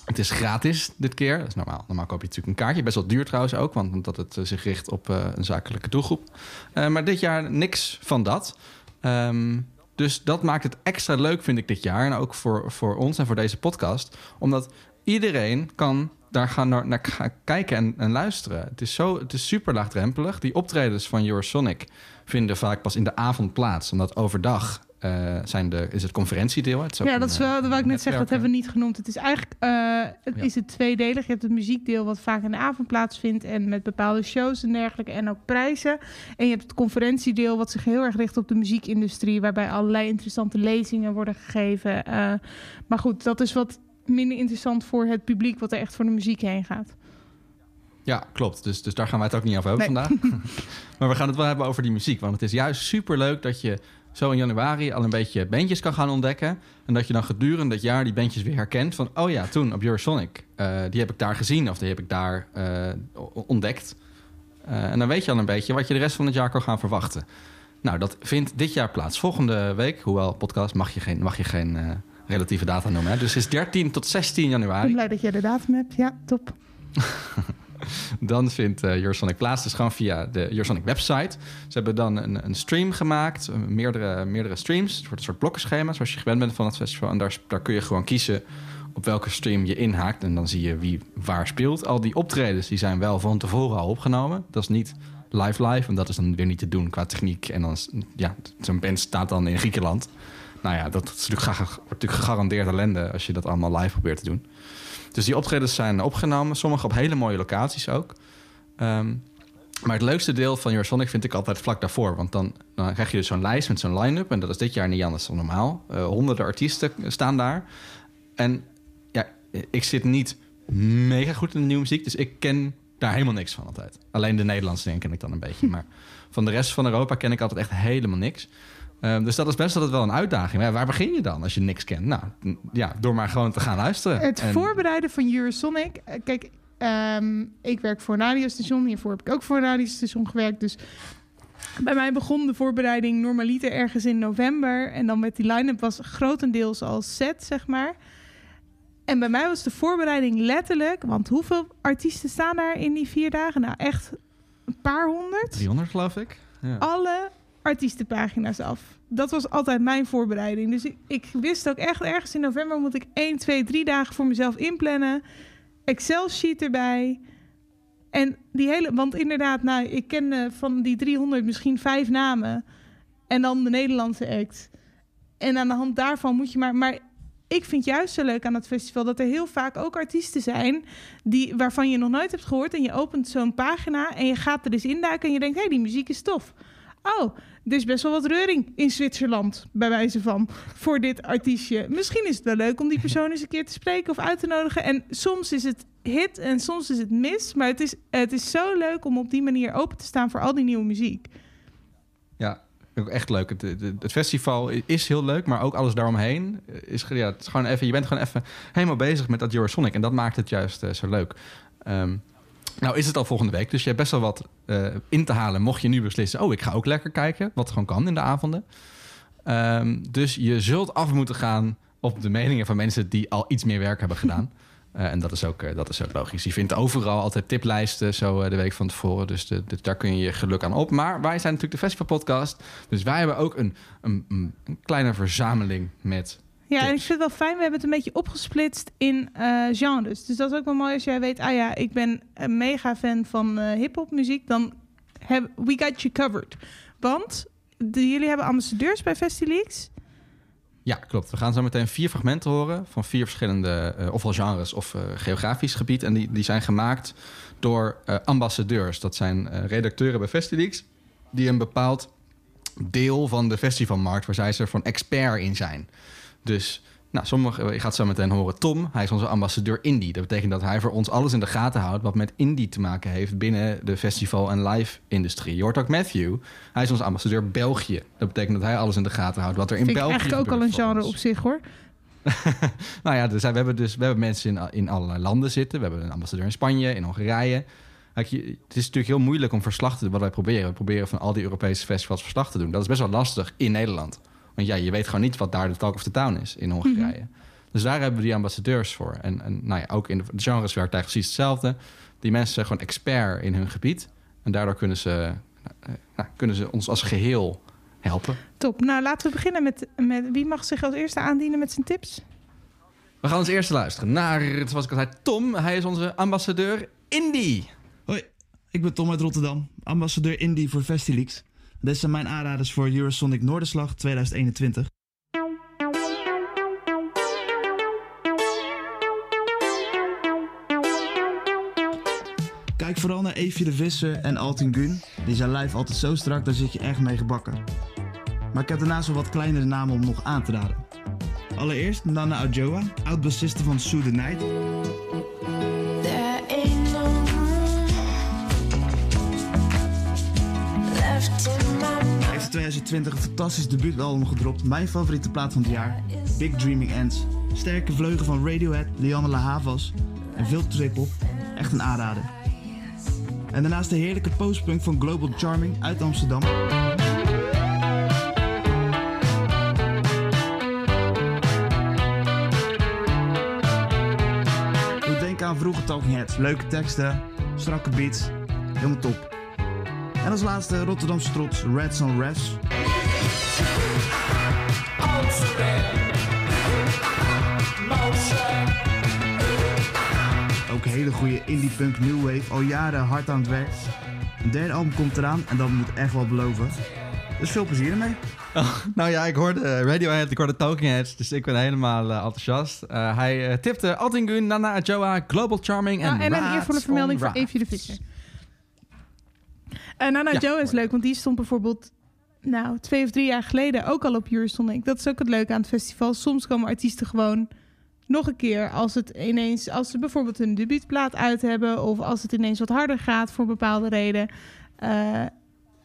Het is gratis dit keer. Dat is normaal. Normaal koop je natuurlijk een kaartje. Best wel duur trouwens ook, want omdat het eh, zich richt op eh, een zakelijke doelgroep. Eh, maar dit jaar niks van dat. Ehm, dus dat maakt het extra leuk, vind ik, dit jaar. En ook voor, voor ons en voor deze podcast. Omdat iedereen kan daar gaan naar, naar kijken en, en luisteren. Het is, zo, het is super laagdrempelig. Die optredens van Eurosonic vinden vaak pas in de avond plaats. Omdat overdag eh, zijn de, is het conferentiedeel. Het is ook ja, dat is wel, dat wou ik net zeggen, dat hebben we niet genoemd. Het is eigenlijk eh, het Ja. is het tweedelig. Je hebt het muziekdeel wat vaak in de avond plaatsvindt en met bepaalde shows en dergelijke en ook prijzen. En je hebt het conferentiedeel wat zich heel erg richt op de muziekindustrie, waarbij allerlei interessante lezingen worden gegeven. Eh, maar goed, dat is wat minder interessant voor het publiek wat er echt voor de muziek heen gaat. Ja, klopt. Dus, dus daar gaan wij het ook niet over hebben Nee. vandaag. maar we gaan het wel hebben over die muziek. Want het is juist super leuk dat je zo in januari al een beetje bandjes kan gaan ontdekken. En dat je dan gedurende het jaar die bandjes weer herkent. Van, oh ja, toen op Eurosonic. eh, die heb ik daar gezien of die heb ik daar eh, ontdekt. Eh, en dan weet je al een beetje wat je de rest van het jaar kan gaan verwachten. Nou, dat vindt dit jaar plaats. Volgende week, hoewel podcast mag je geen, mag je geen relatieve data noemen. Hè? Dus het is 13 tot 16 Ik januari. ben blij dat jij de datum hebt. Ja, top. Dan vindt eh Eurosonic plaats. Dus gewoon via de Eurosonic website. Ze hebben dan een, een stream gemaakt. eh, Meerdere, meerdere streams. Het wordt een soort blokkenschema zoals je gewend bent van het festival. En daar, kun je gewoon kiezen op welke stream je inhaakt. En dan zie je wie waar speelt. Al die optredens die zijn wel van tevoren al opgenomen. Dat is niet live live. En dat is dan weer niet te doen qua techniek. En dan ja, zo'n band staat dan in Griekenland. Nou ja, dat is natuurlijk, wordt natuurlijk gegarandeerd ellende als je dat allemaal live probeert te doen. Dus die optredens zijn opgenomen. Sommige op hele mooie locaties ook. Ehm, maar het leukste deel van Eurosonic vind ik altijd vlak daarvoor. Want dan, dan krijg je dus zo'n lijst met zo'n line-up. En dat is dit jaar niet anders dan normaal. Eh, honderden artiesten staan daar. En ja, ik zit niet mega goed in de nieuwe muziek. Dus ik ken daar helemaal niks van altijd. Alleen de Nederlandse dingen ken ik dan een beetje. Maar van de rest van Europa ken ik altijd echt helemaal niks. Ehm, dus dat is best altijd wel een uitdaging. Maar waar begin je dan als je niks kent? Nou, ja, door maar gewoon te gaan luisteren. Het En- voorbereiden van Eurosonic. eh, Kijk, ehm, ik werk voor een radiostation. Hiervoor heb ik ook voor een radiostation gewerkt. Dus bij mij begon de voorbereiding normaliter ergens in november. En dan met die line-up was grotendeels al set, zeg maar. En bij mij was de voorbereiding letterlijk... Want hoeveel artiesten staan daar in die vier dagen? Nou, echt een paar honderd. 300 geloof ik. Ja. alle artiestenpagina's af. Dat was altijd mijn voorbereiding. Dus ik, wist ook echt, ergens in november moet ik 1, 2, 3 dagen voor mezelf inplannen. Excel-sheet erbij. En die hele, want inderdaad, nou, ik ken van die 300 misschien vijf namen. En dan de Nederlandse act. En aan de hand daarvan moet je maar. Maar ik vind juist zo leuk aan het festival dat er heel vaak ook artiesten zijn die, waarvan je nog nooit hebt gehoord. En je opent zo'n pagina en je gaat er dus induiken en je denkt: hé, hey, die muziek is tof. Oh, er is best wel wat reuring in Zwitserland, bij wijze van, voor dit artiestje. Misschien is het wel leuk om die persoon eens een keer te spreken of uit te nodigen. En soms is het hit en soms is het mis. Maar het is, het is zo leuk om op die manier open te staan voor al die nieuwe muziek. Ja, ook echt leuk. Het, het, festival is heel leuk, maar ook alles daaromheen is, ja, het is gewoon even. Je bent gewoon even helemaal bezig met dat Eurosonic en dat maakt het juist eh, zo leuk. Ehm, nou is het al volgende week, dus je hebt best wel wat eh, in te halen. Mocht je nu beslissen, oh, ik ga ook lekker kijken, wat gewoon kan in de avonden. Ehm, dus je zult af moeten gaan op de meningen van mensen die al iets meer werk hebben gedaan. Eh, en dat is, ook, eh, dat is ook logisch. Je vindt overal altijd tiplijsten zo de week van tevoren. Dus de, de- daar kun je je geluk aan op. Maar wij zijn natuurlijk de festivalpodcast. Dus wij hebben ook een, een, een kleine verzameling met Ja, en ik vind het wel fijn. We hebben het een beetje opgesplitst in eh, genres. Dus dat is ook wel mooi als jij weet... ah ja, ik ben een mega fan van eh hip-hop muziek. Dan hebben we got you covered. Want de, jullie hebben ambassadeurs bij FestiLeaks. Ja, klopt. We gaan zo meteen vier fragmenten horen van vier verschillende, eh, ofwel genres of geografisch gebied. En die, die zijn gemaakt door ambassadeurs. Dat zijn redacteuren bij FestiLeaks die een bepaald deel van de festivalmarkt, waar zij ze van expert in zijn. Dus, nou, sommige, je gaat zo meteen horen Tom, hij is onze ambassadeur indie. Dat betekent dat hij voor ons alles in de gaten houdt wat met indie te maken heeft binnen de festival- en live-industrie. Je hoort ook Matthew, hij is onze ambassadeur België. Dat betekent dat hij alles in de gaten houdt wat er in Vind België eigenlijk ook al een gebeurt genre ons. op zich, hoor. Nou ja, dus we hebben dus we hebben mensen in, in allerlei landen zitten. We hebben een ambassadeur in Spanje, in Hongarije. Het is natuurlijk heel moeilijk om verslag te doen wat wij proberen. We proberen van al die Europese festivals verslag te doen. Dat is best wel lastig in Nederland. Want ja, je weet gewoon niet wat daar de talk of the town is in Hongarije. Dus daar hebben we die ambassadeurs voor. En, en nou ja, ook in de, de genres werkt eigenlijk precies hetzelfde. Die mensen zijn gewoon expert in hun gebied. En daardoor kunnen ze, eh, nou, kunnen ze ons als geheel helpen. Top. Nou, laten we beginnen met, met... Wie mag zich als eerste aandienen met zijn tips? We gaan als eerste luisteren naar, zoals ik al zei, Tom. Hij is onze ambassadeur Indie. Hoi, ik ben Tom uit Rotterdam, ambassadeur Indie voor FestiLeaks. Dit zijn mijn aanraders voor Eurosonic Noorderslag 2021. Kijk vooral naar Eefje de Visser en Altin Gun. Die zijn live altijd zo strak, daar zit je echt mee gebakken. Maar ik heb daarnaast wel wat kleinere namen om nog aan te raden. Allereerst Nana Adjoa, oud-bassiste van Sue the Night. 2020 een fantastisch debuutalbum gedropt. Mijn favoriete plaat van het jaar. Big Dreaming Ends. Sterke vleugel van Radiohead, Lianne La Havas en veel trip-hop. Echt een aanrader. En daarnaast de heerlijke postpunk van Global Charming uit Amsterdam. Doe denken aan vroege Talking Heads. Leuke teksten, strakke beats. Helemaal top. En als laatste Rotterdamse trots Reds on Refs. Ook hele goede indie punk new wave, al jaren hard aan het werk. Een derde album komt eraan en dat moet echt wel beloven. Dus veel plezier ermee. Nou ja, ik hoorde eh, Radiohead, ik hoorde Talking Heads, dus ik ben helemaal eh, enthousiast. Eh, hij tipte Altingun, Nana Adjoa, Global Charming en Nou, en een eervolle vermelding voor Rats. Eefje de Visser. En Nana Ja, Joe is leuk, want die stond bijvoorbeeld... Nou, twee of drie jaar geleden ook al op Eurosonic. Dat is ook het leuke aan het festival. Soms komen artiesten gewoon nog een keer... als het ineens, als ze bijvoorbeeld een debuutplaat uit hebben... of als het ineens wat harder gaat voor bepaalde reden... Eh,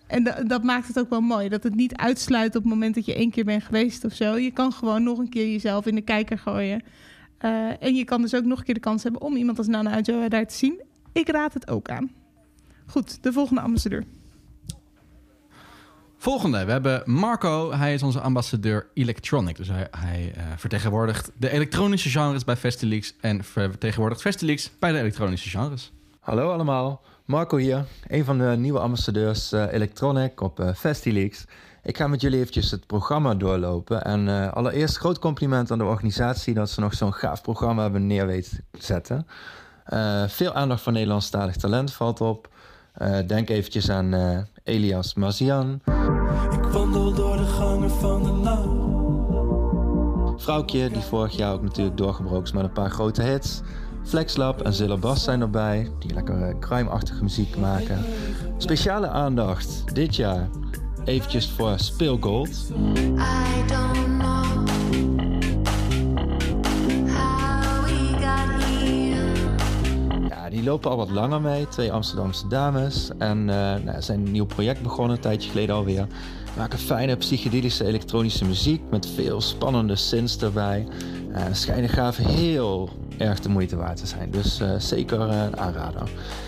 en da- dat maakt het ook wel mooi. Dat het niet uitsluit op het moment dat je één keer bent geweest of zo. Je kan gewoon nog een keer jezelf in de kijker gooien. Eh, en je kan dus ook nog een keer de kans hebben om iemand als Nana Adjoa daar te zien. Ik raad het ook aan. Goed, de volgende ambassadeur. Volgende, we hebben Marco. Hij is onze ambassadeur Electronic. Dus hij, hij eh, vertegenwoordigt de elektronische genres bij Festileaks... en vertegenwoordigt Festileaks bij de elektronische genres. Hallo allemaal, Marco hier, een van de nieuwe ambassadeurs eh, Electronic op eh FestiLeaks. Ik ga met jullie eventjes het programma doorlopen. En allereerst groot compliment aan de organisatie dat ze nog zo'n gaaf programma hebben neer weten te zetten. Veel aandacht voor Nederlandstalig talent valt op. Eh, denk eventjes aan eh, Elias Mazian. Ik wandel door de gangen van de nacht. Vrouwtje, die vorig jaar ook natuurlijk doorgebroken is met een paar grote hits. Flexlab en Zilla Bas zijn erbij, die lekker eh, crime-achtige muziek maken. Speciale aandacht dit jaar eventjes voor Speelgold. I don't know die lopen al wat langer mee, twee Amsterdamse dames. En eh nou, zijn een nieuw project begonnen, een tijdje geleden alweer. Maken fijne psychedelische elektronische muziek met veel spannende synths erbij. Eh schijnen gaaf heel erg de moeite waard te zijn, dus eh, zeker een aanrader.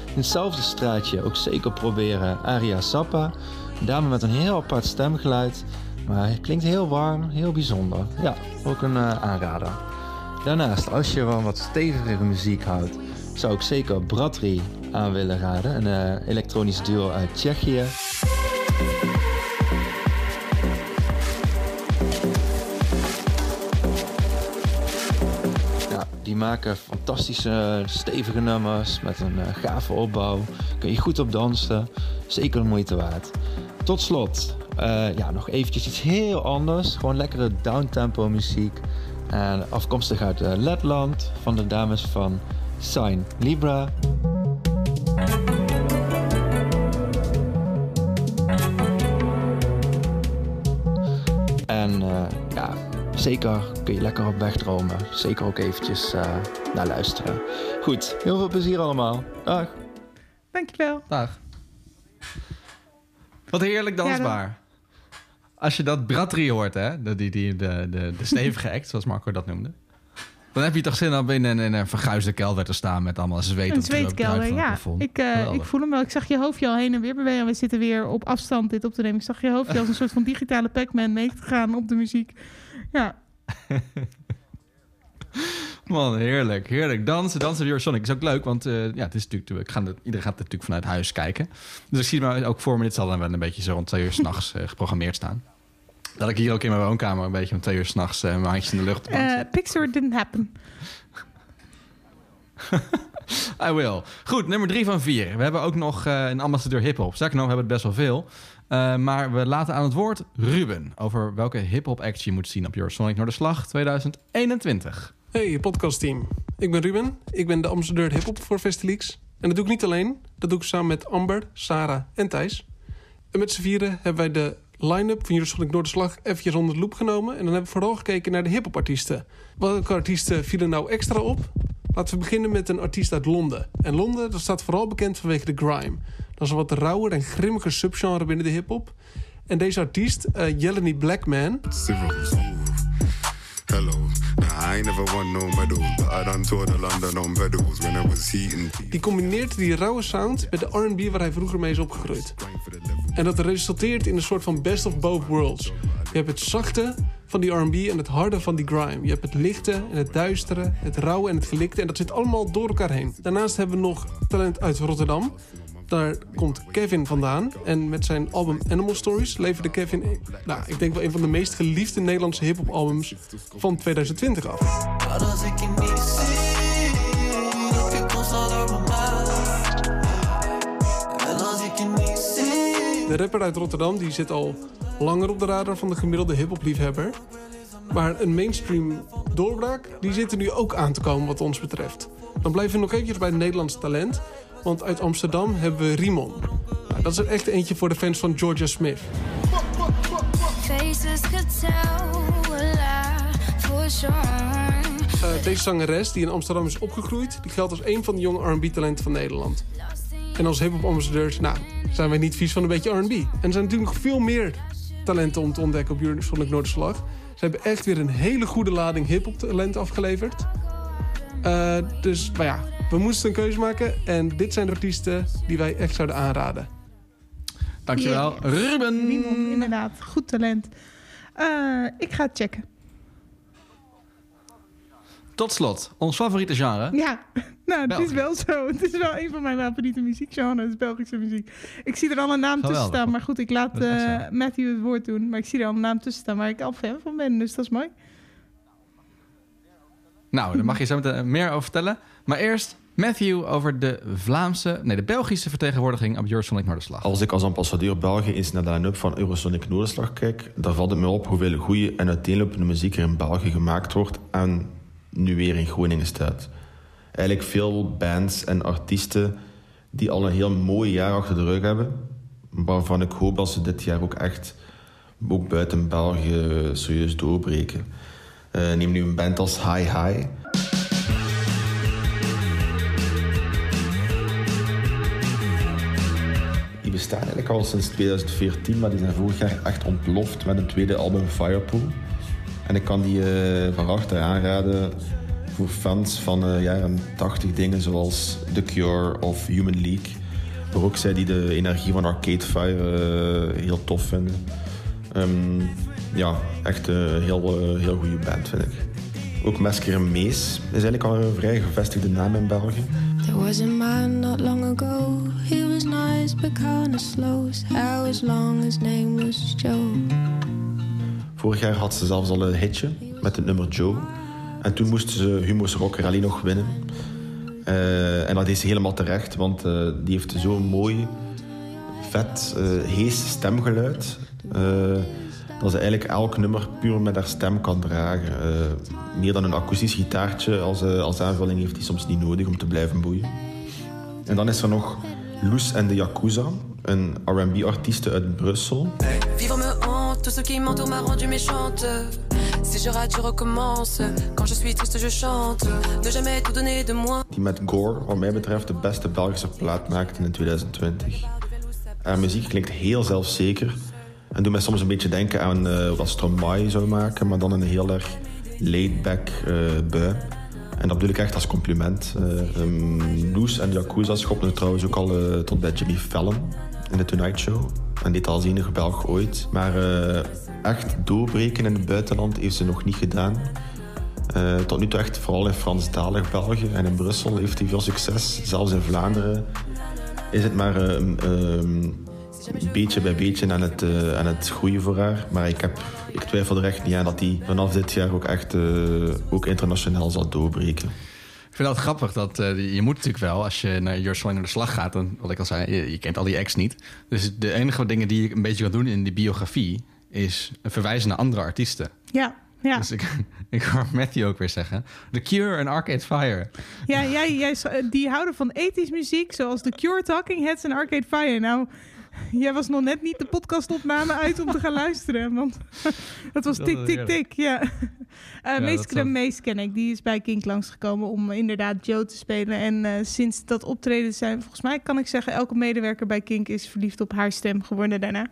In hetzelfde straatje ook zeker proberen Aria Sappa. Een dame met een heel apart stemgeluid, maar het klinkt heel warm, heel bijzonder. Ja, ook een aanrader. Daarnaast, als je van wat stevigere muziek houdt, zou ik zeker Bratry aan willen raden. Een eh, elektronisch duo uit Tsjechië. die maken fantastische, stevige nummers met een eh, gave opbouw. Kun je goed op dansen. Zeker de moeite waard. Tot slot, eh, ja, nog eventjes iets heel anders. Gewoon lekkere downtempo muziek. En afkomstig uit Letland van de dames van Sign Libra. En eh, ja, zeker kun je lekker op weg dromen. Zeker ook eventjes eh, naar luisteren. Goed, heel veel plezier allemaal. Dag. Dankjewel. Dag. Wat heerlijk dansbaar. Als je dat bratrie hoort, hè? De, die, die, de, de, de stevige act, zoals Marco dat noemde. Dan heb je toch zin om in een, in een verguisde kelder te staan met allemaal zweet Een het zweetkelder, het ja. Ik, eh, ik voel hem wel. Ik zag je hoofdje al heen en weer bewegen. We zitten weer op afstand dit op te nemen. Ik zag je hoofdje als een soort van digitale Pac-Man mee te gaan op de muziek. Ja, Man, heerlijk, heerlijk. Dansen, dansen door Sonic is ook leuk, want eh, ja, het is natuurlijk, iedereen gaat natuurlijk vanuit huis kijken. Dus ik zie me ook voor me, dit zal dan wel een beetje zo rond twee uur s'nachts uh, geprogrammeerd staan. Dat ik hier ook in mijn woonkamer een beetje om twee uur s'nachts uh, mijn handjes in de lucht op Eh Pixar didn't happen. I will. Goed, nummer drie van vier. We hebben ook nog uh, een ambassadeur hip-hop. Sterker nog, we hebben het best wel veel. Uh, maar we laten aan het woord Ruben over welke hip-hop act je moet zien op Eurosonic Noorderslag 2021. Hey, podcastteam. Ik ben Ruben. Ik ben de ambassadeur hip-hop voor Festilix. En dat doe ik niet alleen. Dat doe ik samen met Amber, Sarah en Thijs. En met z'n vieren hebben wij de line-up van Eurosonic Noorderslag eventjes onder de loep genomen. En dan hebben we vooral gekeken naar de hip-hop artiesten. Welke artiesten vielen nou extra op? Laten we beginnen met een artiest uit Londen. En Londen dat staat vooral bekend vanwege de grime. Dat is een wat rauwer en grimmiger subgenre binnen de hip-hop. En deze artiest, uh, Jeleny Blackman. Hello. I never won no medals, but I done toured the London on pedals when I was heating. Die combineert die rauwe sound met de R&B waar hij vroeger mee is opgegroeid. En dat resulteert in een soort van best of both worlds. Je hebt het zachte van die R&B en het harde van die grime. Je hebt het lichte en het duistere, het rauwe en het gelikte. En dat zit allemaal door elkaar heen. Daarnaast hebben we nog talent uit Rotterdam. Daar komt Kevin vandaan. En met zijn album Animal Stories leverde Kevin... Nou, ik denk wel een van de meest geliefde Nederlandse hip-hop albums van 2020 af. De rapper uit Rotterdam die zit al langer op de radar van de gemiddelde hip-hop liefhebber. Maar een mainstream doorbraak, die zit er nu ook aan te komen wat ons betreft. Dan blijven we nog eventjes bij het Nederlandse talent. Want uit Amsterdam hebben we Rimon. Nou, dat is er echt eentje voor de fans van Georgia Smith. Uh, deze zangeres, die in Amsterdam is opgegroeid... die geldt als een van de jonge R&B-talenten van Nederland. En als hip-hop-ambassadeurs, nou, zijn wij niet vies van een beetje R&B. En er zijn natuurlijk nog veel meer talenten om te ontdekken op Eurosonic Noorderslag. Ze hebben echt weer een hele goede lading hip-hop talent afgeleverd. Uh, dus, maar ja, we moesten een keuze maken. En dit zijn de artiesten die wij echt zouden aanraden. Dankjewel, Yeah. Ruben. Inderdaad. Goed talent. Eh, ik ga het checken. Tot slot, ons favoriete genre. Ja, nou, het België. is wel zo. Het is wel een van mijn favoriete muziekgenres, Belgische muziek. Ik zie er al een naam tussen Geweldig. staan, maar goed, ik laat Dat eh, Matthew het woord doen. Maar ik zie er al een naam tussen staan waar ik al fan van ben, dus dat is mooi. Nou, daar mag je zo meteen meer over vertellen. Maar eerst Matthew over de Vlaamse, nee, de Belgische vertegenwoordiging op Eurosonic Noorderslag. Als ik als ambassadeur België eens naar de line-up van Eurosonic Noorderslag kijk, dan valt het me op hoeveel goede en uiteenlopende muziek er in België gemaakt wordt en nu weer in Groningen staat. Eigenlijk veel bands en artiesten die al een heel mooi jaar achter de rug hebben, waarvan ik hoop dat ze dit jaar ook echt ook buiten België serieus doorbreken. Eh, neem nu een band als High High. Die bestaan eigenlijk al sinds 2014, maar die zijn vorig jaar echt ontploft met een tweede album Firepool. En ik kan die eh, van harte aanraden voor fans van eh, jaren 80 dingen zoals The Cure of Human League. Maar ook zij die de energie van Arcade Fire eh, heel tof vinden. Ehm, ja, echt een heel, eh, heel goede band vind ik. Ook Mesker en Mees is eigenlijk al een vrij gevestigde naam in België. There was a man not long ago. He was nice but kinda slow. Was long, his name was Joe. Vorig jaar had ze zelfs al een hitje met het nummer Joe. En toen moesten ze Humo's Rock Rally nog winnen. Eh, en dat is helemaal terecht, want eh, die heeft zo'n mooi, vet, eh hees stemgeluid. dat ze eigenlijk elk nummer puur met haar stem kan dragen. Meer dan een akoestisch gitaartje als, als aanvulling heeft hij soms niet nodig om te blijven boeien. En dan is er nog Loes en de Yakuza, een R&B-artieste uit Brussel. Vivre me hante, tout ce qui m'entoure m'a rendu méchante. Si je rate, je recommence. Quand je suis triste, je chante. Ne jamais tout donner de moi. Die met Gore, wat mij betreft, de beste Belgische plaat maakte in 2020. Haar muziek klinkt heel zelfzeker. En doet mij soms een beetje denken aan eh, wat Stromae zou maken, maar dan een heel erg laid-back eh, bui. En dat bedoel ik echt als compliment. Um, Loes en Yakuza schopten trouwens ook al tot bij Jimmy Fallon in de Tonight Show. En dit als Belg ooit. Maar eh, echt doorbreken in het buitenland heeft ze nog niet gedaan. Eh, tot nu toe echt vooral in Franstalig België en in Brussel heeft hij veel succes. Zelfs in Vlaanderen is het maar eh, ehm, beetje bij beetje aan het, eh, aan het groeien voor haar. Maar ik, heb, ik twijfel er echt niet aan dat hij vanaf dit jaar ook echt ook internationaal zal doorbreken. Ik vind dat grappig. Dat, eh, je moet natuurlijk wel, als je naar Your naar de slag gaat... Dan, wat ik al zei, je, je kent al die acts niet. Dus de enige dingen die je een beetje kan doen in die biografie... is verwijzen naar andere artiesten. Ja, ja. Dus ik, ik hoor Matthew ook weer zeggen... The Cure en Arcade Fire. Ja, jij, jij, die houden van ethisch muziek, zoals The Cure, Talking Heads en Arcade Fire. Nou, jij was nog net niet de podcastopname uit om te gaan luisteren. Want dat was tik, tik, tik. Ja. Uh, dat Mees zal- Mees ken ik. Die is bij Kink langsgekomen om inderdaad Joe te spelen. En eh, sinds dat optreden zijn, volgens mij kan ik zeggen... elke medewerker bij Kink is verliefd op haar stem geworden daarna.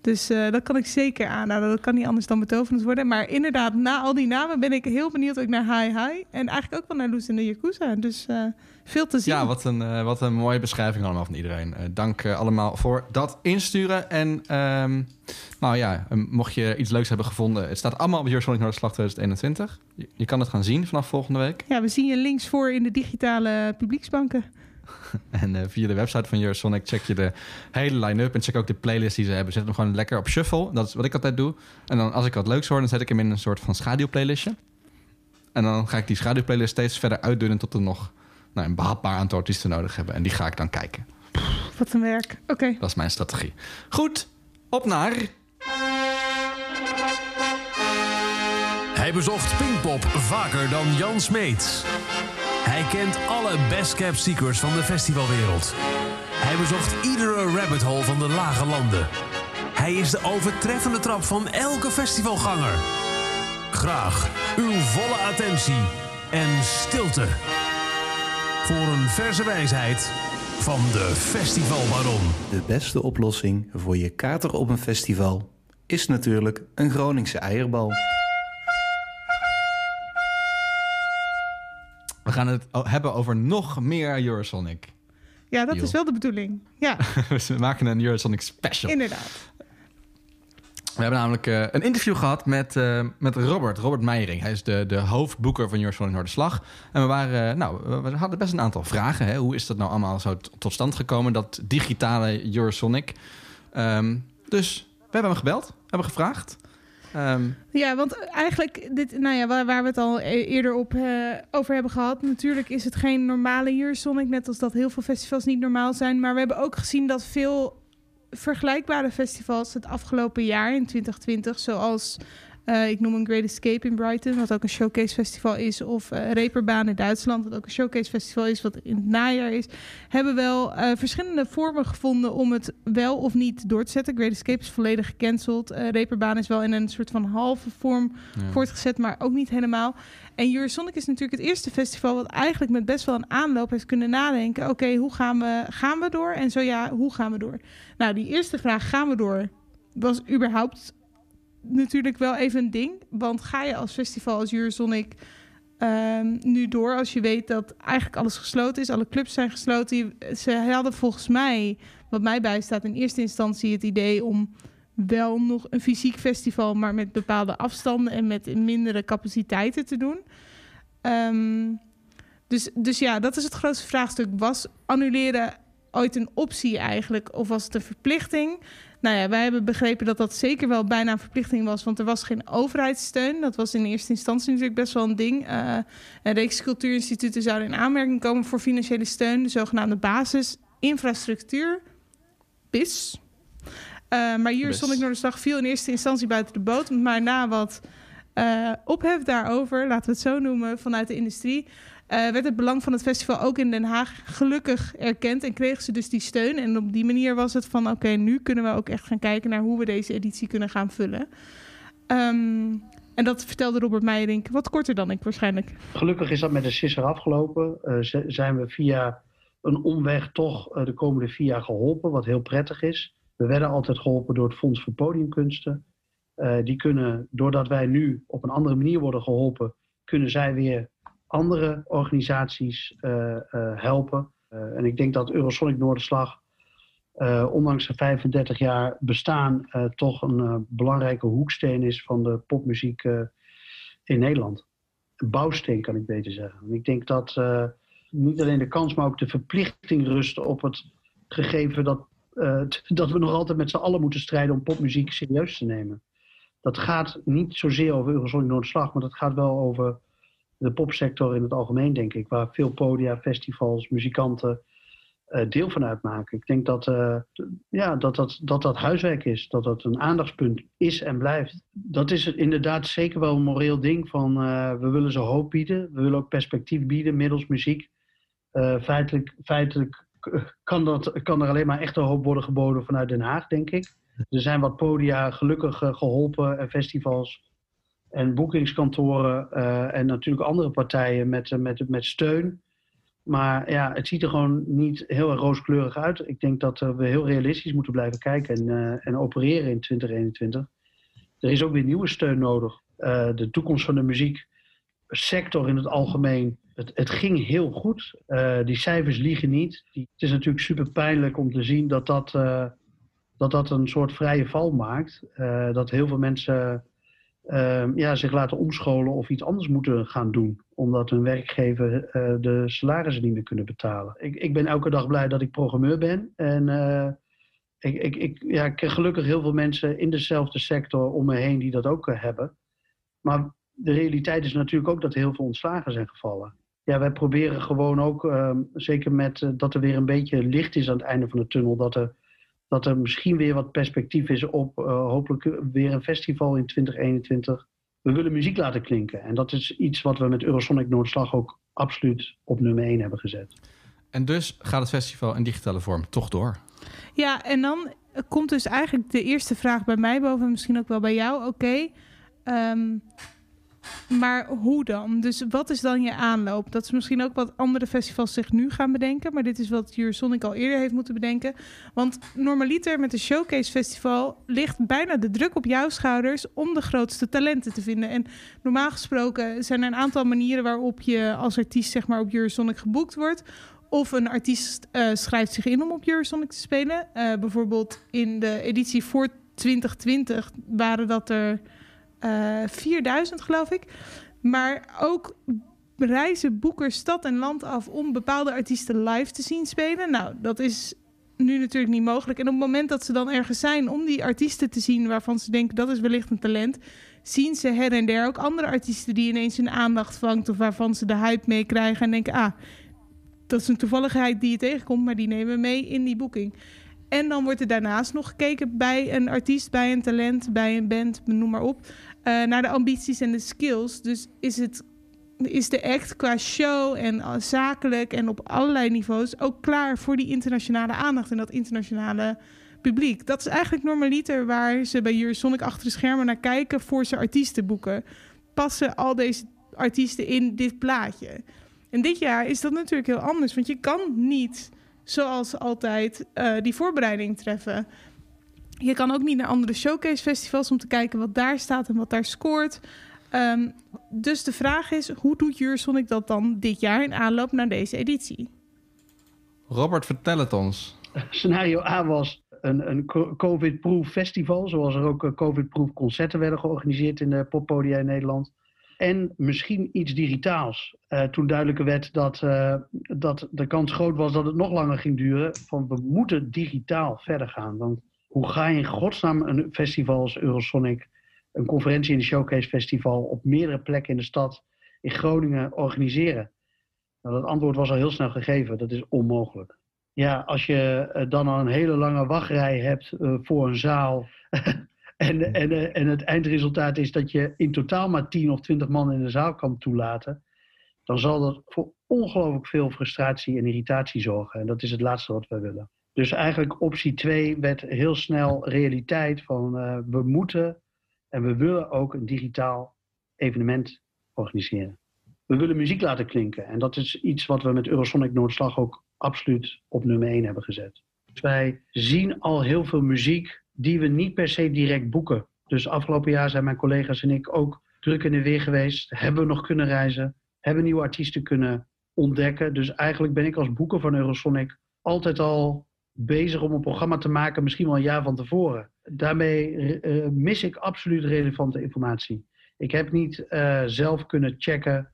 Dus eh, dat kan ik zeker aanraden. Dat kan niet anders dan betoverend worden. Maar inderdaad, na al die namen ben ik heel benieuwd ook naar Hi Hi. En eigenlijk ook wel naar Loes en de Yakuza. Dus eh, veel te zien. Ja, wat een, eh, wat een mooie beschrijving allemaal van iedereen. Eh, dank eh, allemaal voor dat insturen. En ehm, nou ja, mocht je iets leuks hebben gevonden... het staat allemaal op Your Sonic Noorderslag 2021. Je, je kan het gaan zien vanaf volgende week. Ja, we zien je links voor in de digitale publieksbanken. En via de website van Eurosonic check je de hele line-up. En check ook de playlist die ze hebben. Zet hem gewoon lekker op shuffle. Dat is wat ik altijd doe. En dan als ik wat leuks hoor, dan zet ik hem in een soort van schaduwplaylistje. En dan ga ik die schaduwplaylist steeds verder uitdunnen... tot er nog nou, een behapbaar aantal artiesten nodig hebben. En die ga ik dan kijken. Wat een werk. Oké. Dat is mijn strategie. Goed, op naar... Hij bezocht Pinkpop vaker dan Jan Smeets. Hij kent alle best kept secrets van de festivalwereld. Hij bezocht iedere rabbit hole van de lage landen. Hij is de overtreffende trap van elke festivalganger. Graag uw volle attentie en stilte. Voor een verse wijsheid van de festivalbaron. De beste oplossing voor je kater op een festival is natuurlijk een Groningse eierbal. We gaan het hebben over nog meer Eurosonic. Ja, dat is wel de bedoeling. Ja, We maken een Eurosonic special. inderdaad. We hebben namelijk eh, een interview gehad met, eh, met Robert, Robert Meijering. Hij is de, de hoofdboeker van Eurosonic Noorderslag. En we, waren, eh, nou, we- hadden best een aantal vragen. Hè? Hoe is dat nou allemaal zo tot stand gekomen, dat digitale Eurosonic? Ehm, dus we hebben hem gebeld, hebben gevraagd. Ehm, Ja, want eigenlijk, dit, nou ja, waar, we het al e- eerder op, over hebben gehad. Natuurlijk is het geen normale Eurosonic, net als dat heel veel festivals niet normaal zijn. Maar we hebben ook gezien dat veel vergelijkbare festivals het afgelopen jaar in 2020, zoals eh, ik noem een Great Escape in Brighton, wat ook een showcase festival is, of eh Reeperbaan in Duitsland, wat ook een showcase festival is, wat in het najaar is, hebben wel eh, verschillende vormen gevonden om het wel of niet door te zetten. Great Escape is volledig gecanceld. Reeperbaan is wel in een soort van halve vorm Ja. voortgezet, maar ook niet helemaal. En Eurosonic is natuurlijk het eerste festival wat eigenlijk met best wel een aanloop heeft kunnen nadenken. Oké, hoe gaan we, gaan we door? En zo ja, hoe gaan we door? Nou, die eerste vraag, gaan we door, was überhaupt natuurlijk wel even een ding. Want ga je als festival als Eurosonic ehm, nu door als je weet dat eigenlijk alles gesloten is, alle clubs zijn gesloten. Ze hadden volgens mij, wat mij bijstaat, in eerste instantie het idee om wel nog een fysiek festival, maar met bepaalde afstanden en met mindere capaciteiten te doen. Ehm, dus, dus ja, dat is het grootste vraagstuk. Was annuleren ooit een optie eigenlijk? Of was het een verplichting? Nou ja, wij hebben begrepen dat dat zeker wel bijna een verplichting was, want er was geen overheidssteun. Dat was in eerste instantie natuurlijk best wel een ding. Uh, en reeks cultuurinstituten zouden in aanmerking komen voor financiële steun, de zogenaamde basisinfrastructuur, BIS. Uh, maar hier stond ik Noorderslag viel in eerste instantie buiten de boot. Maar na wat uh, ophef daarover, laten we het zo noemen, vanuit de industrie... Uh, werd het belang van het festival ook in Den Haag gelukkig erkend en kregen ze dus die steun. En op die manier was het van oké, nu kunnen we ook echt gaan kijken naar hoe we deze editie kunnen gaan vullen. Um, en dat vertelde Robert Meijerink wat korter dan ik waarschijnlijk. Gelukkig is dat met de sisser afgelopen. Uh, zijn we via een omweg toch uh, de komende vier jaar geholpen, wat heel prettig is. We werden altijd geholpen door het Fonds voor Podiumkunsten. Die kunnen, doordat wij nu op een andere manier worden geholpen, kunnen zij weer andere organisaties uh, uh, helpen. en ik denk dat Eurosonic Noorderslag, ondanks de 35 jaar bestaan, toch een belangrijke hoeksteen is van de popmuziek in Nederland. Een bouwsteen kan ik beter zeggen. En ik denk dat niet alleen de kans, maar ook de verplichting rust op het gegeven dat dat we nog altijd met z'n allen moeten strijden om popmuziek serieus te nemen. Dat gaat niet zozeer over Eurosonic Noordslag, maar dat gaat wel over de popsector in het algemeen, denk ik. Waar veel podia, festivals, muzikanten uh, deel van uitmaken. Ik denk dat, uh, ja, dat, dat, dat dat huiswerk is, dat dat een aandachtspunt is en blijft. Dat is inderdaad zeker wel een moreel ding van we willen ze hoop bieden. We willen ook perspectief bieden middels muziek. feitelijk, feitelijk kan, dat, kan er alleen maar echt een hoop worden geboden vanuit Den Haag, denk ik. Er zijn wat podia gelukkig geholpen en festivals en boekingskantoren uh, en natuurlijk andere partijen met, uh, met, met steun. Maar ja, het ziet er gewoon niet heel rooskleurig uit. Ik denk dat we heel realistisch moeten blijven kijken en, en opereren in 2021. Er is ook weer nieuwe steun nodig. de toekomst van de muzieksector in het algemeen het, het ging heel goed. Die cijfers liegen niet. Het is natuurlijk super pijnlijk om te zien dat dat, dat, dat een soort vrije val maakt. Dat heel veel mensen ja, zich laten omscholen of iets anders moeten gaan doen. Omdat hun werkgever de salarissen niet meer kunnen betalen. Ik, ik ben elke dag blij dat ik programmeur ben. En ik, ik, ik, ja, ik ken gelukkig heel veel mensen in dezelfde sector om me heen die dat ook hebben. Maar de realiteit is natuurlijk ook dat heel veel ontslagen zijn gevallen ja, wij proberen gewoon ook, uh, zeker met dat er weer een beetje licht is aan het einde van de tunnel, dat er, dat er misschien weer wat perspectief is op uh, hopelijk weer een festival in 2021. We willen muziek laten klinken. En dat is iets wat we met Eurosonic Noordslag ook absoluut op nummer 1 hebben gezet. En dus gaat het festival in digitale vorm toch door? Ja, en dan komt dus eigenlijk de eerste vraag bij mij boven, misschien ook wel bij jou. Oké, okay, um, maar hoe dan? Dus wat is dan je aanloop? Dat is misschien ook wat andere festivals zich nu gaan bedenken. Maar dit is wat Sonic al eerder heeft moeten bedenken. Want normaliter met de Showcase Festival ligt bijna de druk op jouw schouders om de grootste talenten te vinden. En normaal gesproken zijn er een aantal manieren waarop je als artiest zeg maar, op Sonic geboekt wordt. Of een artiest uh, schrijft zich in om op Eurosonic te spelen. Uh, bijvoorbeeld in de editie voor 2020 waren dat er eh, 4000 geloof ik. Maar ook reizen boekers stad en land af om bepaalde artiesten live te zien spelen. Nou, dat is nu natuurlijk niet mogelijk. En op het moment dat ze dan ergens zijn om die artiesten te zien waarvan ze denken dat is wellicht een talent, zien ze her en der ook andere artiesten die ineens hun aandacht vangt of waarvan ze de hype mee krijgen en denken, ah, dat is een toevalligheid die je tegenkomt, maar die nemen we mee in die boeking. En dan wordt er daarnaast nog gekeken bij een artiest, bij een talent, bij een band, noem maar op. Uh, naar de ambities en de skills. Dus is, het, is de act qua show en zakelijk en op allerlei niveaus ook klaar voor die internationale aandacht en dat internationale publiek. Dat is eigenlijk normaliter waar ze bij Sonic achter de schermen naar kijken voor ze artiesten boeken. Passen al deze artiesten in dit plaatje? En dit jaar is dat natuurlijk heel anders, want je kan niet zoals altijd uh, die voorbereiding treffen. Je kan ook niet naar andere showcase festivals om te kijken wat daar staat en wat daar scoort. Um, dus de vraag is, hoe doet Jursonic dat dan dit jaar in aanloop naar deze editie? Robert, vertel het ons. Scenario A was een, een COVID-proof festival, zoals er ook eh, COVID-proof concerten werden georganiseerd in de poppodia in Nederland. En misschien iets digitaals. Eh, toen duidelijk werd dat, eh, dat de kans groot was dat het nog langer ging duren. Van we moeten digitaal verder gaan. Want hoe ga je in godsnaam een festival als Eurosonic, een conferentie in de Showcase Festival, op meerdere plekken in de stad, in Groningen, organiseren? Nou, dat antwoord was al heel snel gegeven. Dat is onmogelijk. Ja, als je eh, dan al een hele lange wachtrij hebt eh, voor een zaal. en, en, eh, en het eindresultaat is dat je in totaal maar 10 of 20 man in de zaal kan toelaten. Dan zal dat voor ongelooflijk veel frustratie en irritatie zorgen. En dat is het laatste wat wij willen. Dus eigenlijk optie 2 werd heel snel realiteit van eh, we moeten en we willen ook een digitaal evenement organiseren. We willen muziek laten klinken. En dat is iets wat we met Eurosonic Noordslag ook absoluut op nummer 1 hebben gezet. Dus wij zien al heel veel muziek die we niet per se direct boeken. Dus afgelopen jaar zijn mijn collega's en ik ook druk in de weer geweest. Hebben we nog kunnen reizen. Hebben nieuwe artiesten kunnen ontdekken. Dus eigenlijk ben ik als boeker van Eurosonic altijd al bezig om een programma te maken, misschien wel een jaar van tevoren. Daarmee eh, mis ik absoluut relevante informatie. Ik heb niet eh, zelf kunnen checken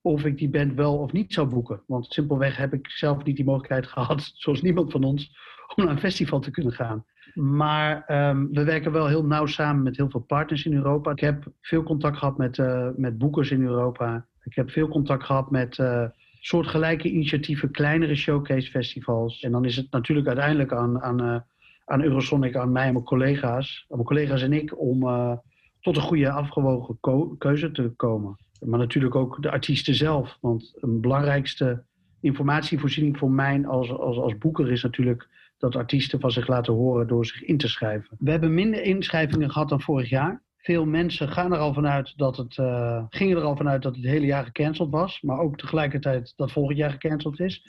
of ik die band wel of niet zou boeken. Want simpelweg heb ik zelf niet die mogelijkheid gehad, zoals niemand van ons, om naar een festival te kunnen gaan. Maar ehm, we werken wel heel nauw samen met heel veel partners in Europa. Ik heb veel contact gehad met, eh, met boekers in Europa. Ik heb veel contact gehad met eh, soortgelijke initiatieven, kleinere showcase festivals. En dan is het natuurlijk uiteindelijk aan, aan, eh, aan Eurosonic, aan mij en mijn collega's, aan mijn collega's en ik, om eh, tot een goede afgewogen keuze te komen. Maar natuurlijk ook de artiesten zelf. Want een belangrijkste informatievoorziening voor mij als, als, als boeker is natuurlijk dat artiesten van zich laten horen door zich in te schrijven. We hebben minder inschrijvingen gehad dan vorig jaar. Veel mensen gaan er al vanuit dat het, eh, gingen er al vanuit dat het hele jaar gecanceld was. Maar ook tegelijkertijd dat volgend jaar gecanceld is.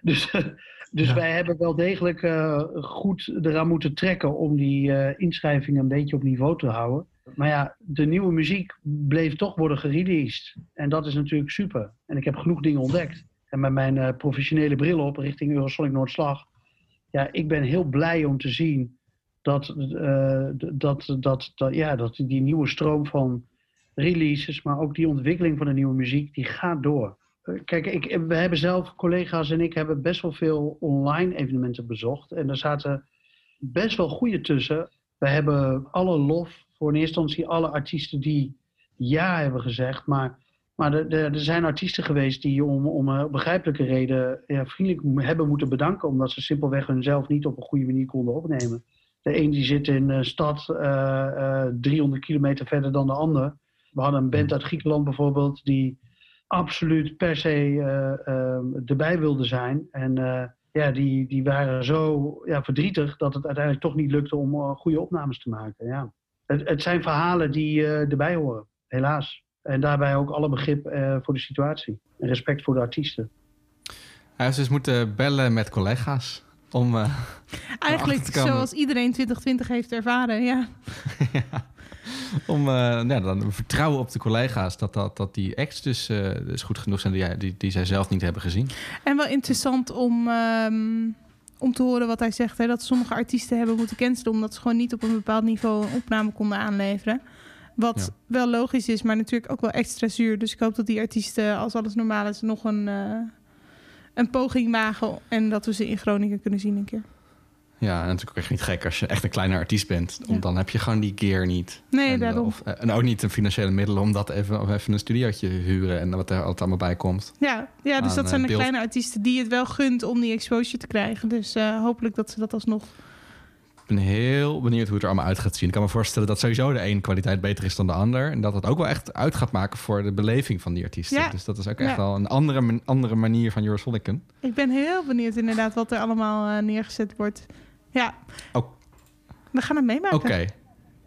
Dus, dus wij hebben wel degelijk eh, goed eraan moeten trekken om die eh, inschrijvingen een beetje op niveau te houden. Maar ja, de nieuwe muziek bleef toch worden gereleased. En dat is natuurlijk super. En ik heb genoeg dingen ontdekt. En met mijn professionele bril op richting Eurosonic Noordslag. Ja, ik ben heel blij om te zien dat, eh, dat, dat, dat, ja, dat die nieuwe stroom van releases, maar ook die ontwikkeling van de nieuwe muziek, die gaat door. Eh, Kijk, ik, we hebben zelf, collega's en ik, hebben best wel veel online evenementen bezocht. En er zaten best wel goede tussen. We hebben alle lof voor in eerste instantie alle artiesten die ja hebben gezegd. Maar, maar er, er, zijn artiesten geweest die om, om een begrijpelijke reden ja, vriendelijk hebben moeten bedanken. Omdat ze simpelweg hunzelf niet op een goede manier konden opnemen. De een die zit in een stad eh, eh, 300 kilometer verder dan de ander. We hadden een band uit Griekenland bijvoorbeeld die absoluut per se eh, eh, erbij wilde zijn. En eh, ja, die, die waren zo ja, verdrietig dat het uiteindelijk toch niet lukte om eh, goede opnames te maken. Ja. Het, het zijn verhalen die eh, erbij horen, helaas. En daarbij ook alle begrip eh, voor de situatie. En respect voor de artiesten. Hij heeft dus moeten bellen met collega's om... eh, Eigenlijk erachter te komen- zoals iedereen 2020 heeft ervaren, ja. Om eh, nou ja, dan vertrouwen op de collega's dat, dat, dat die acts dus, eh, dus goed genoeg zijn die, die, die zij zelf niet hebben gezien. En wel interessant om, ehm, om te horen wat hij zegt. Hè, dat sommige artiesten hebben moeten cancelen... omdat ze gewoon niet op een bepaald niveau een opname konden aanleveren. Wat wel logisch is, maar natuurlijk ook wel extra zuur. Dus ik hoop dat die artiesten, als alles normaal is... nog een, een poging wagen... en dat we ze in Groningen kunnen zien een keer. Ja, en natuurlijk ook echt niet gek als je echt een kleine artiest bent. Want dan heb je gewoon die gear niet. Nee, en, daarom. Of, eh, en ook niet de financiële middelen om dat even, of even een studiootje te huren en wat er altijd allemaal bij komt. Ja, ja dus Aan, dat zijn eh, de beeld- kleine artiesten die het wel gunt om die exposure te krijgen. Dus eh, hopelijk dat ze dat alsnog... Ik ben heel benieuwd hoe het er allemaal uit gaat zien. Ik kan me voorstellen dat sowieso de een kwaliteit beter is dan de ander. En dat het ook wel echt uit gaat maken voor de beleving van die artiesten. Ja. Dus dat is ook echt Ja. wel een andere, andere manier van Eurosonicen. Ik ben heel benieuwd inderdaad wat er allemaal eh, neergezet wordt. Ja. Oh. We gaan het meemaken. Oké.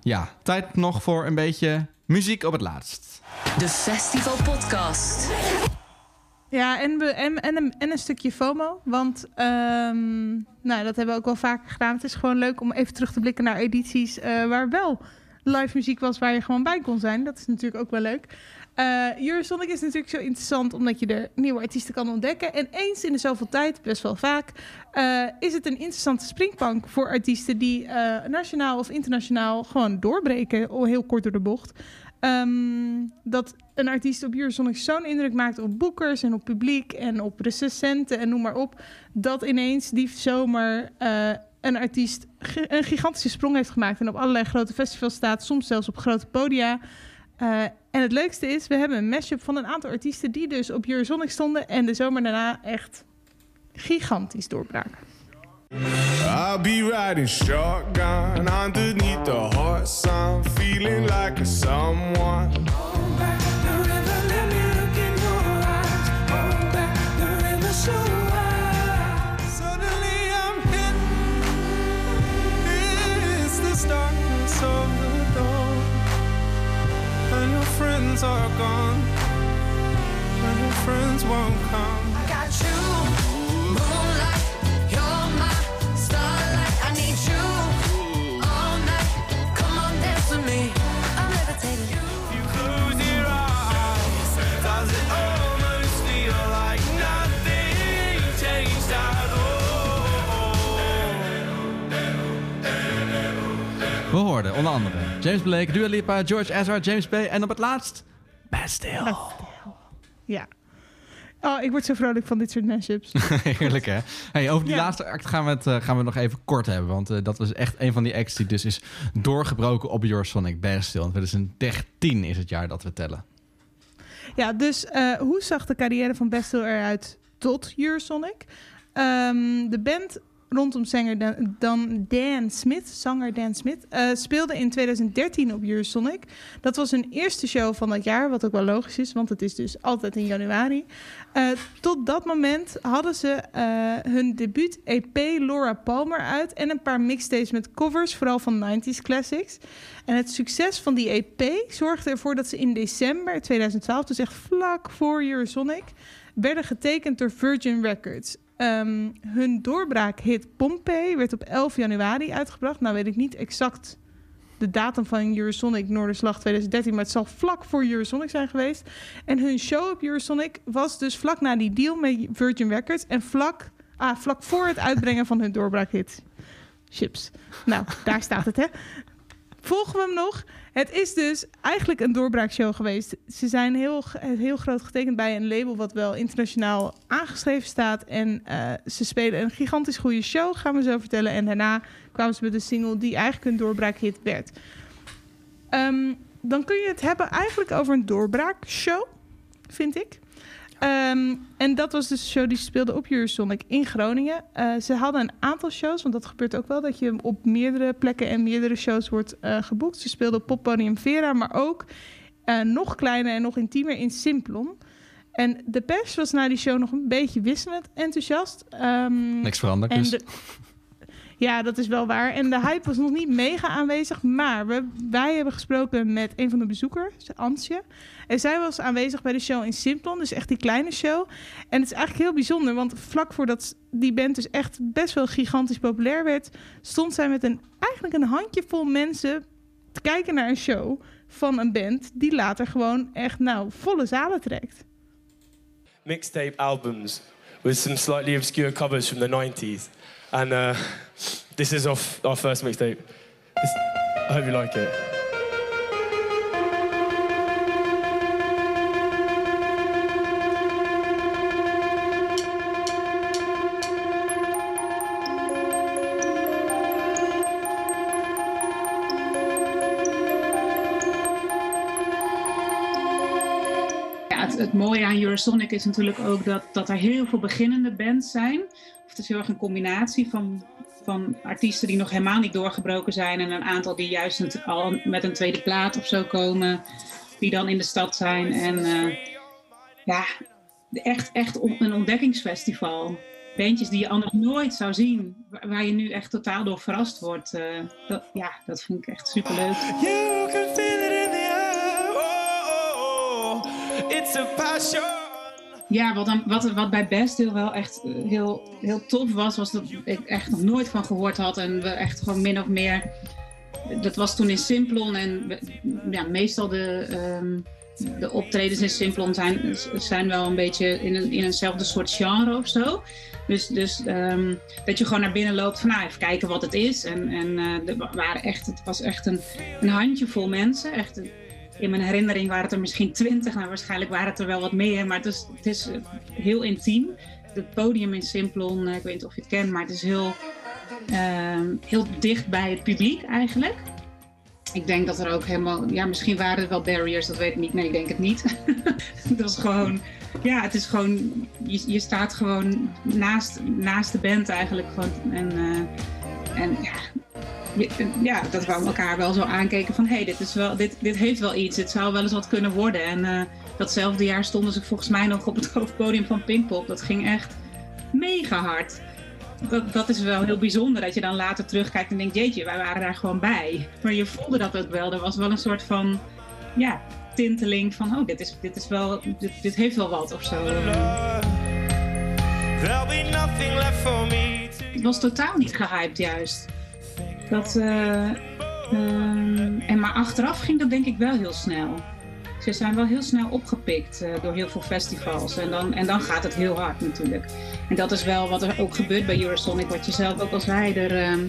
Ja, tijd nog voor een beetje muziek op het laatst. De Festival Podcast. Ja, en, een, en een stukje FOMO. Want ehm, nou, dat hebben we ook wel vaker gedaan. Het is gewoon leuk om even terug te blikken naar edities eh, waar wel live muziek was waar je gewoon bij kon zijn. Dat is natuurlijk ook wel leuk. Eurosonic is natuurlijk zo interessant omdat je er nieuwe artiesten kan ontdekken. En eens in de zoveel tijd, best wel vaak, eh, is het een interessante springplank voor artiesten die nationaal of internationaal gewoon doorbreken. Heel kort door de bocht. Ehm, dat een artiest op Eurosonic zo'n indruk maakt op boekers en op publiek en op recensenten en noem maar op, dat ineens die zomer eh, een artiest een gigantische sprong heeft gemaakt en op allerlei grote festivals staat, soms zelfs op grote podia. Eh, en het leukste is, we hebben een mashup van een aantal artiesten die dus op Eurosonic stonden en de zomer daarna echt gigantisch doorbraken. I'll be riding shotgun underneath the hot sun, feeling like a someone. Suddenly I'm hit. It's the darkness of the dawn, and your friends are gone, and your friends won't come. I got you, We hoorden onder andere James Blake, Dua Lipa, George Ezra, James Bay en op het laatst Bastille. Ja. Oh, ik word zo vrolijk van dit soort mashups. Heerlijk hè? Hey, over die Ja. laatste act gaan we, het, eh, gaan we nog even kort hebben. Want eh, dat was echt een van die acts die dus is doorgebroken op Your Sonic Bastille. 2013 is het jaar dat we tellen. Ja, dus eh, hoe zag de carrière van Bastille eruit tot Eurosonic? Ehm, de band rondom zanger Dan, dan Smith, zanger Dan Smith, eh, speelde in 2013 op Eurosonic. Dat was hun eerste show van dat jaar, wat ook wel logisch is, want het is dus altijd in januari. Eh, tot dat moment hadden ze eh, hun debuut-EP Laura Palmer uit en een paar mixtapes met covers, vooral van 90s classics. En het succes van die EP zorgde ervoor dat ze in december 2012, dus echt vlak voor Eurosonic, werden getekend door Virgin Records. Ehm, hun doorbraakhit Pompeii werd op 11 januari uitgebracht. Nou weet ik niet exact de datum van Eurosonic Noorderslag 2013, maar het zal vlak voor Eurosonic zijn geweest. En hun show op Eurosonic was dus vlak na die deal met Virgin Records en vlak, ah, vlak voor het uitbrengen van hun doorbraakhit. Chips. Nou, daar staat het, hè. Volgen we hem nog? Het is dus eigenlijk een doorbraakshow geweest. Ze zijn heel, heel groot getekend bij een label wat wel internationaal aangeschreven staat. En eh, ze spelen een gigantisch goede show, gaan we zo vertellen. En daarna kwamen ze met een single die eigenlijk een doorbraakhit werd. Ehm, dan kun je het hebben eigenlijk over een doorbraakshow, vind ik. Ehm, en dat was dus de show die ze speelden op Eurosonic in Groningen. Eh, ze hadden een aantal shows, want dat gebeurt ook wel... dat je op meerdere plekken en meerdere shows wordt eh, geboekt. Ze speelden op Poppodium Vera, maar ook eh, nog kleiner en nog intiemer in Simplon. En de pers was na die show nog een beetje wisselend enthousiast. Ehm, Niks veranderd en dus. de- ja, dat is wel waar. En de hype was nog niet mega aanwezig. Maar we, wij hebben gesproken met een van de bezoekers, Ansje. En zij was aanwezig bij de show in Simplon. Dus echt die kleine show. En het is eigenlijk heel bijzonder. Want vlak voordat die band dus echt best wel gigantisch populair werd... stond zij met een, eigenlijk een handjevol mensen te kijken naar een show van een band... die later gewoon echt nou volle zalen trekt. mixtape albums with some slightly obscure covers from the 90s. And uh, this is off our first mixtape. I hope you like it. Mooie aan Eurosonic is natuurlijk ook dat, dat er heel veel beginnende bands zijn. Of het is heel erg een combinatie van, van artiesten die nog helemaal niet doorgebroken zijn. En een aantal die juist al met een tweede plaat of zo komen. Die dan in de stad zijn. En eh, ja, echt, echt een ontdekkingsfestival. Bandjes die je anders nooit zou zien. Waar, je nu echt totaal door verrast wordt. eh, dat, ja, dat vond ik echt superleuk. You Ja, wat, wat, wat bij Best heel wel echt eh, heel, heel tof was, was dat ik echt nog nooit van gehoord had. En we echt gewoon min of meer. Dat was toen in Simplon. En ja, meestal de, ehm, de optredens in Simplon zijn, zijn wel een beetje in, een, in eenzelfde soort genre of zo. Dus, dus ehm, dat je gewoon naar binnen loopt van nou, even kijken wat het is. En, en eh, er wa- waren echt, het was echt een, een handjevol mensen. Echt in mijn herinnering waren het er misschien twintig. Nou, waarschijnlijk waren het er wel wat meer. Maar het is, het is heel intiem. Het podium in Simplon, eh, ik weet niet of je het kent, maar het is heel, ehm, heel dicht bij het publiek eigenlijk. Ik denk dat er ook helemaal, ja, misschien waren er wel barriers, dat weet ik niet. Nee, ik denk het niet. het was gewoon, ja, het is gewoon, je, je staat gewoon naast, naast de band eigenlijk. Gewoon, en, eh, en ja, ja, dat we elkaar wel zo aankeken van, hé, hey, dit, is wel, dit, dit heeft wel iets, dit zou wel eens wat kunnen worden. En eh, datzelfde jaar stonden ze volgens mij nog op het hoofdpodium van Pinkpop. Dat ging echt mega hard. Dat, dat is wel heel bijzonder, dat je dan later terugkijkt en denkt, jeetje, wij waren daar gewoon bij. Maar je voelde dat ook wel. Er was wel een soort van, ja, tinteling van, oh, dit, is, dit, is wel, dit, dit heeft wel wat of zo. Het was totaal niet gehyped juist. Dat, eh, ehm, en maar achteraf ging dat denk ik wel heel snel. Ze zijn wel heel snel opgepikt eh, door heel veel festivals. En dan, en dan gaat het heel hard natuurlijk. En dat is wel wat er ook gebeurt bij Eurosonic. Wat je zelf ook al zei. Er, ehm,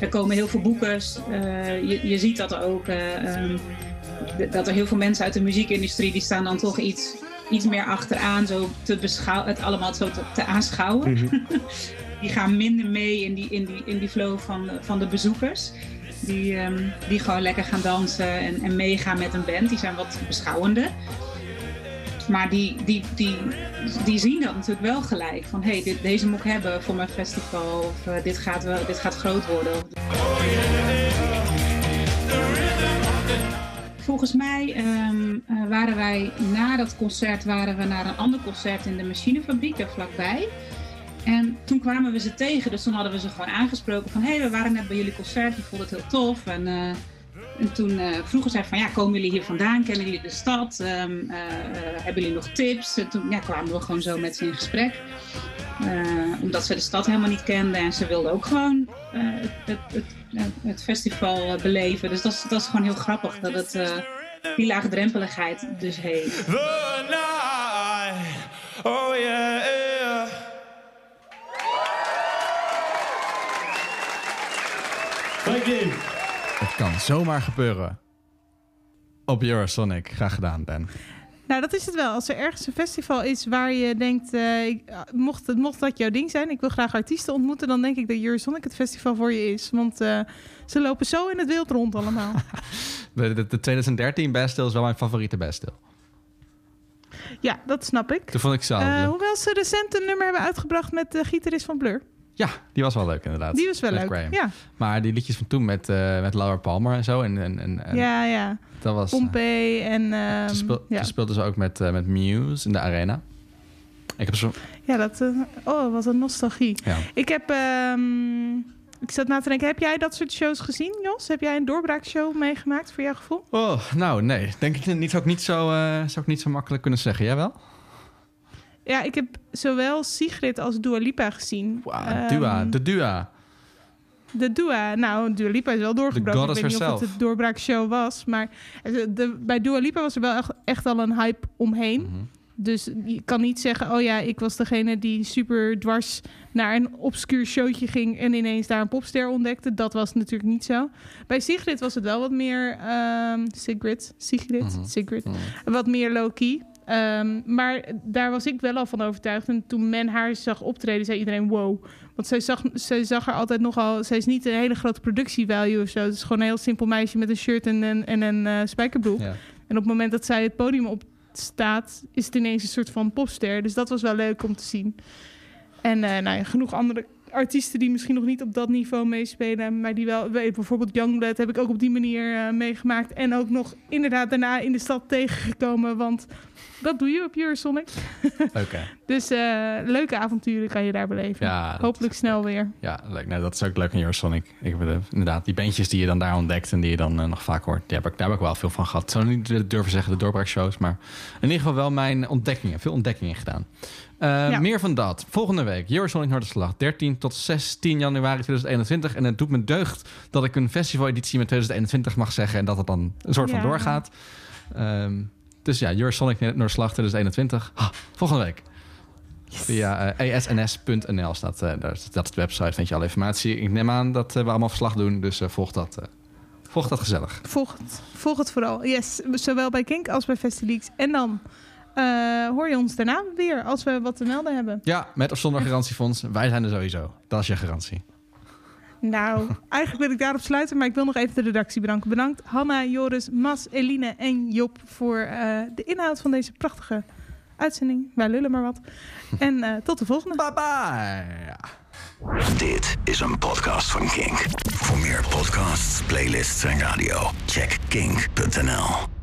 er komen heel veel boekers. Eh, je, je ziet dat er ook. eh, ehm, dat er heel veel mensen uit de muziekindustrie. die staan dan toch iets, iets meer achteraan. Zo te beschouwen, het allemaal zo te, te aanschouwen. die gaan minder mee in die, in die, in die flow van, van de bezoekers. Die, ehm, die gewoon lekker gaan dansen en, en meegaan met een band. Die zijn wat beschouwender. Maar die, die, die, die zien dat natuurlijk wel gelijk. Van hé, hey, deze moet ik hebben voor mijn festival. Of eh, dit, gaat wel, dit gaat groot worden. Volgens mij ehm, eh, waren wij na dat concert waren we naar een ander concert in de machinefabriek daar vlakbij. En toen kwamen we ze tegen, dus toen hadden we ze gewoon aangesproken van hé, hey, we waren net bij jullie concert, we vonden het heel tof. En, eh, en toen eh, vroegen zij van ja, komen jullie hier vandaan? Kennen jullie de stad? Ehm, eh, hebben jullie nog tips? En toen ja, kwamen we gewoon zo met ze in gesprek. Omdat ze de stad helemaal niet kenden en ze wilden ook gewoon het, het, het, festival beleven. Dus dat is, gewoon heel grappig dat het die laagdrempeligheid dus heeft. Oh yeah. Het kan zomaar gebeuren. Op Eurosonic. Graag gedaan, Ben. Nou, dat is het wel. Als er ergens een festival is waar je denkt, eh, ik- ah, mocht, het, mocht dat jouw ding zijn, ik wil graag artiesten ontmoeten, dan denk ik dat Eurosonic het festival voor je is. Want eh, ze lopen zo in het wild rond allemaal. De, de, de 2013 Bastille is wel mijn favoriete Bastille. ja, dat snap ik. Toen vond ik zelf. Eh, hoewel ze recent een nummer hebben uitgebracht met de gitarist van Blur. Ja, die was wel leuk inderdaad. Die was wel leuk, Graham. ja. Maar die liedjes van toen met, eh, met Laura Palmer en zo. En, en, ja, ja. Dat was... Pompey en... ehm, Toen, speel- ja. toen speelden ze ook met, eh, met Muse in de arena. Ik heb zo... ja, dat... eh, oh, wat een nostalgie. Ja. Ik heb... ehm, ik zat na te denken, heb jij dat soort shows gezien, Jos? Heb jij een doorbraakshow meegemaakt voor jouw gevoel? Oh, nou nee. Denk ik niet, zou, ik niet zo, eh, zou ik niet zo makkelijk kunnen zeggen. Jij wel? Ja, ik heb zowel Sigrid als Dua Lipa gezien. Ehm, Dua, de Dua. De Dua. Nou, Dua Lipa is wel doorgebroken. Ik weet niet of het een doorbraakshow was. Maar de, de- bij Dua Lipa was er wel echt, echt al een hype omheen. Mhm. Dus je kan niet zeggen... oh ja, ik was degene die super dwars naar een obscuur showtje ging... en ineens daar een popster ontdekte. Dat was natuurlijk niet zo. Bij Sigrid was het wel wat meer... ehm Sigrid, Sigrid, Mhm. Sigrid. Wat meer low-key. Ehm, maar daar was ik wel al van overtuigd. En toen men haar zag optreden, zei iedereen wow. Want zij zag, zij zag er altijd nogal... Zij is niet een hele grote productievalue of zo. Het is gewoon een heel simpel meisje met een shirt en een, en een eh, spijkerbroek. Ja. En op het moment dat zij het podium op staat... is het ineens een soort van popster. Dus dat was wel leuk om te zien. En eh, nou ja, genoeg andere artiesten die misschien nog niet op dat niveau meespelen... maar die wel... weet, Bijvoorbeeld Youngblood heb ik ook op die manier eh, meegemaakt. En ook nog inderdaad daarna in de stad tegengekomen. Want dat doe je op Eurosonic. Oké. Dus eh, leuke avonturen kan je daar beleven. Ja, Hopelijk snel weer. Ja, leuk. Nou, dat is ook leuk in Eurosonic. Ik heb eh, inderdaad die bandjes die je dan daar ontdekt en die je dan eh, nog vaak hoort. Die heb ik, daar heb ik wel veel van gehad. Ik zou niet durven zeggen de doorbraakshows, maar in ieder geval wel mijn ontdekkingen. Veel ontdekkingen gedaan. Ja. Meer van dat. Volgende week, Eurosonic Noorderslag. 13 tot 16 januari 2021. En het doet me deugd dat ik een festivaleditie met 2021 mag zeggen. En dat het dan een soort van doorgaat. Ehm, dus ja, Eurosonic Noorderslag 2021. Ha, volgende week. Via eh, esns.nl staat, eh, daar, dat is de website, vind je alle informatie. Ik neem aan dat eh, we allemaal verslag doen, dus volg dat. Volg dat gezellig. Volg het, volg het vooral. Yes, zowel bij Kink als bij Festileaks. En dan hoor je ons daarna weer als we wat te melden hebben. Ja, met of zonder garantiefonds. Wij zijn er sowieso. Dat is je garantie. Nou, eigenlijk wil ik daarop sluiten, maar ik wil nog even de redactie bedanken. Bedankt Hanna, Joris, Mas, Eline en Job voor eh, de inhoud van deze prachtige uitzending. Wij lullen maar wat. En eh, tot de volgende. Bye bye. Dit is een podcast van Kink. Voor meer podcasts, playlists en radio, check kink.nl.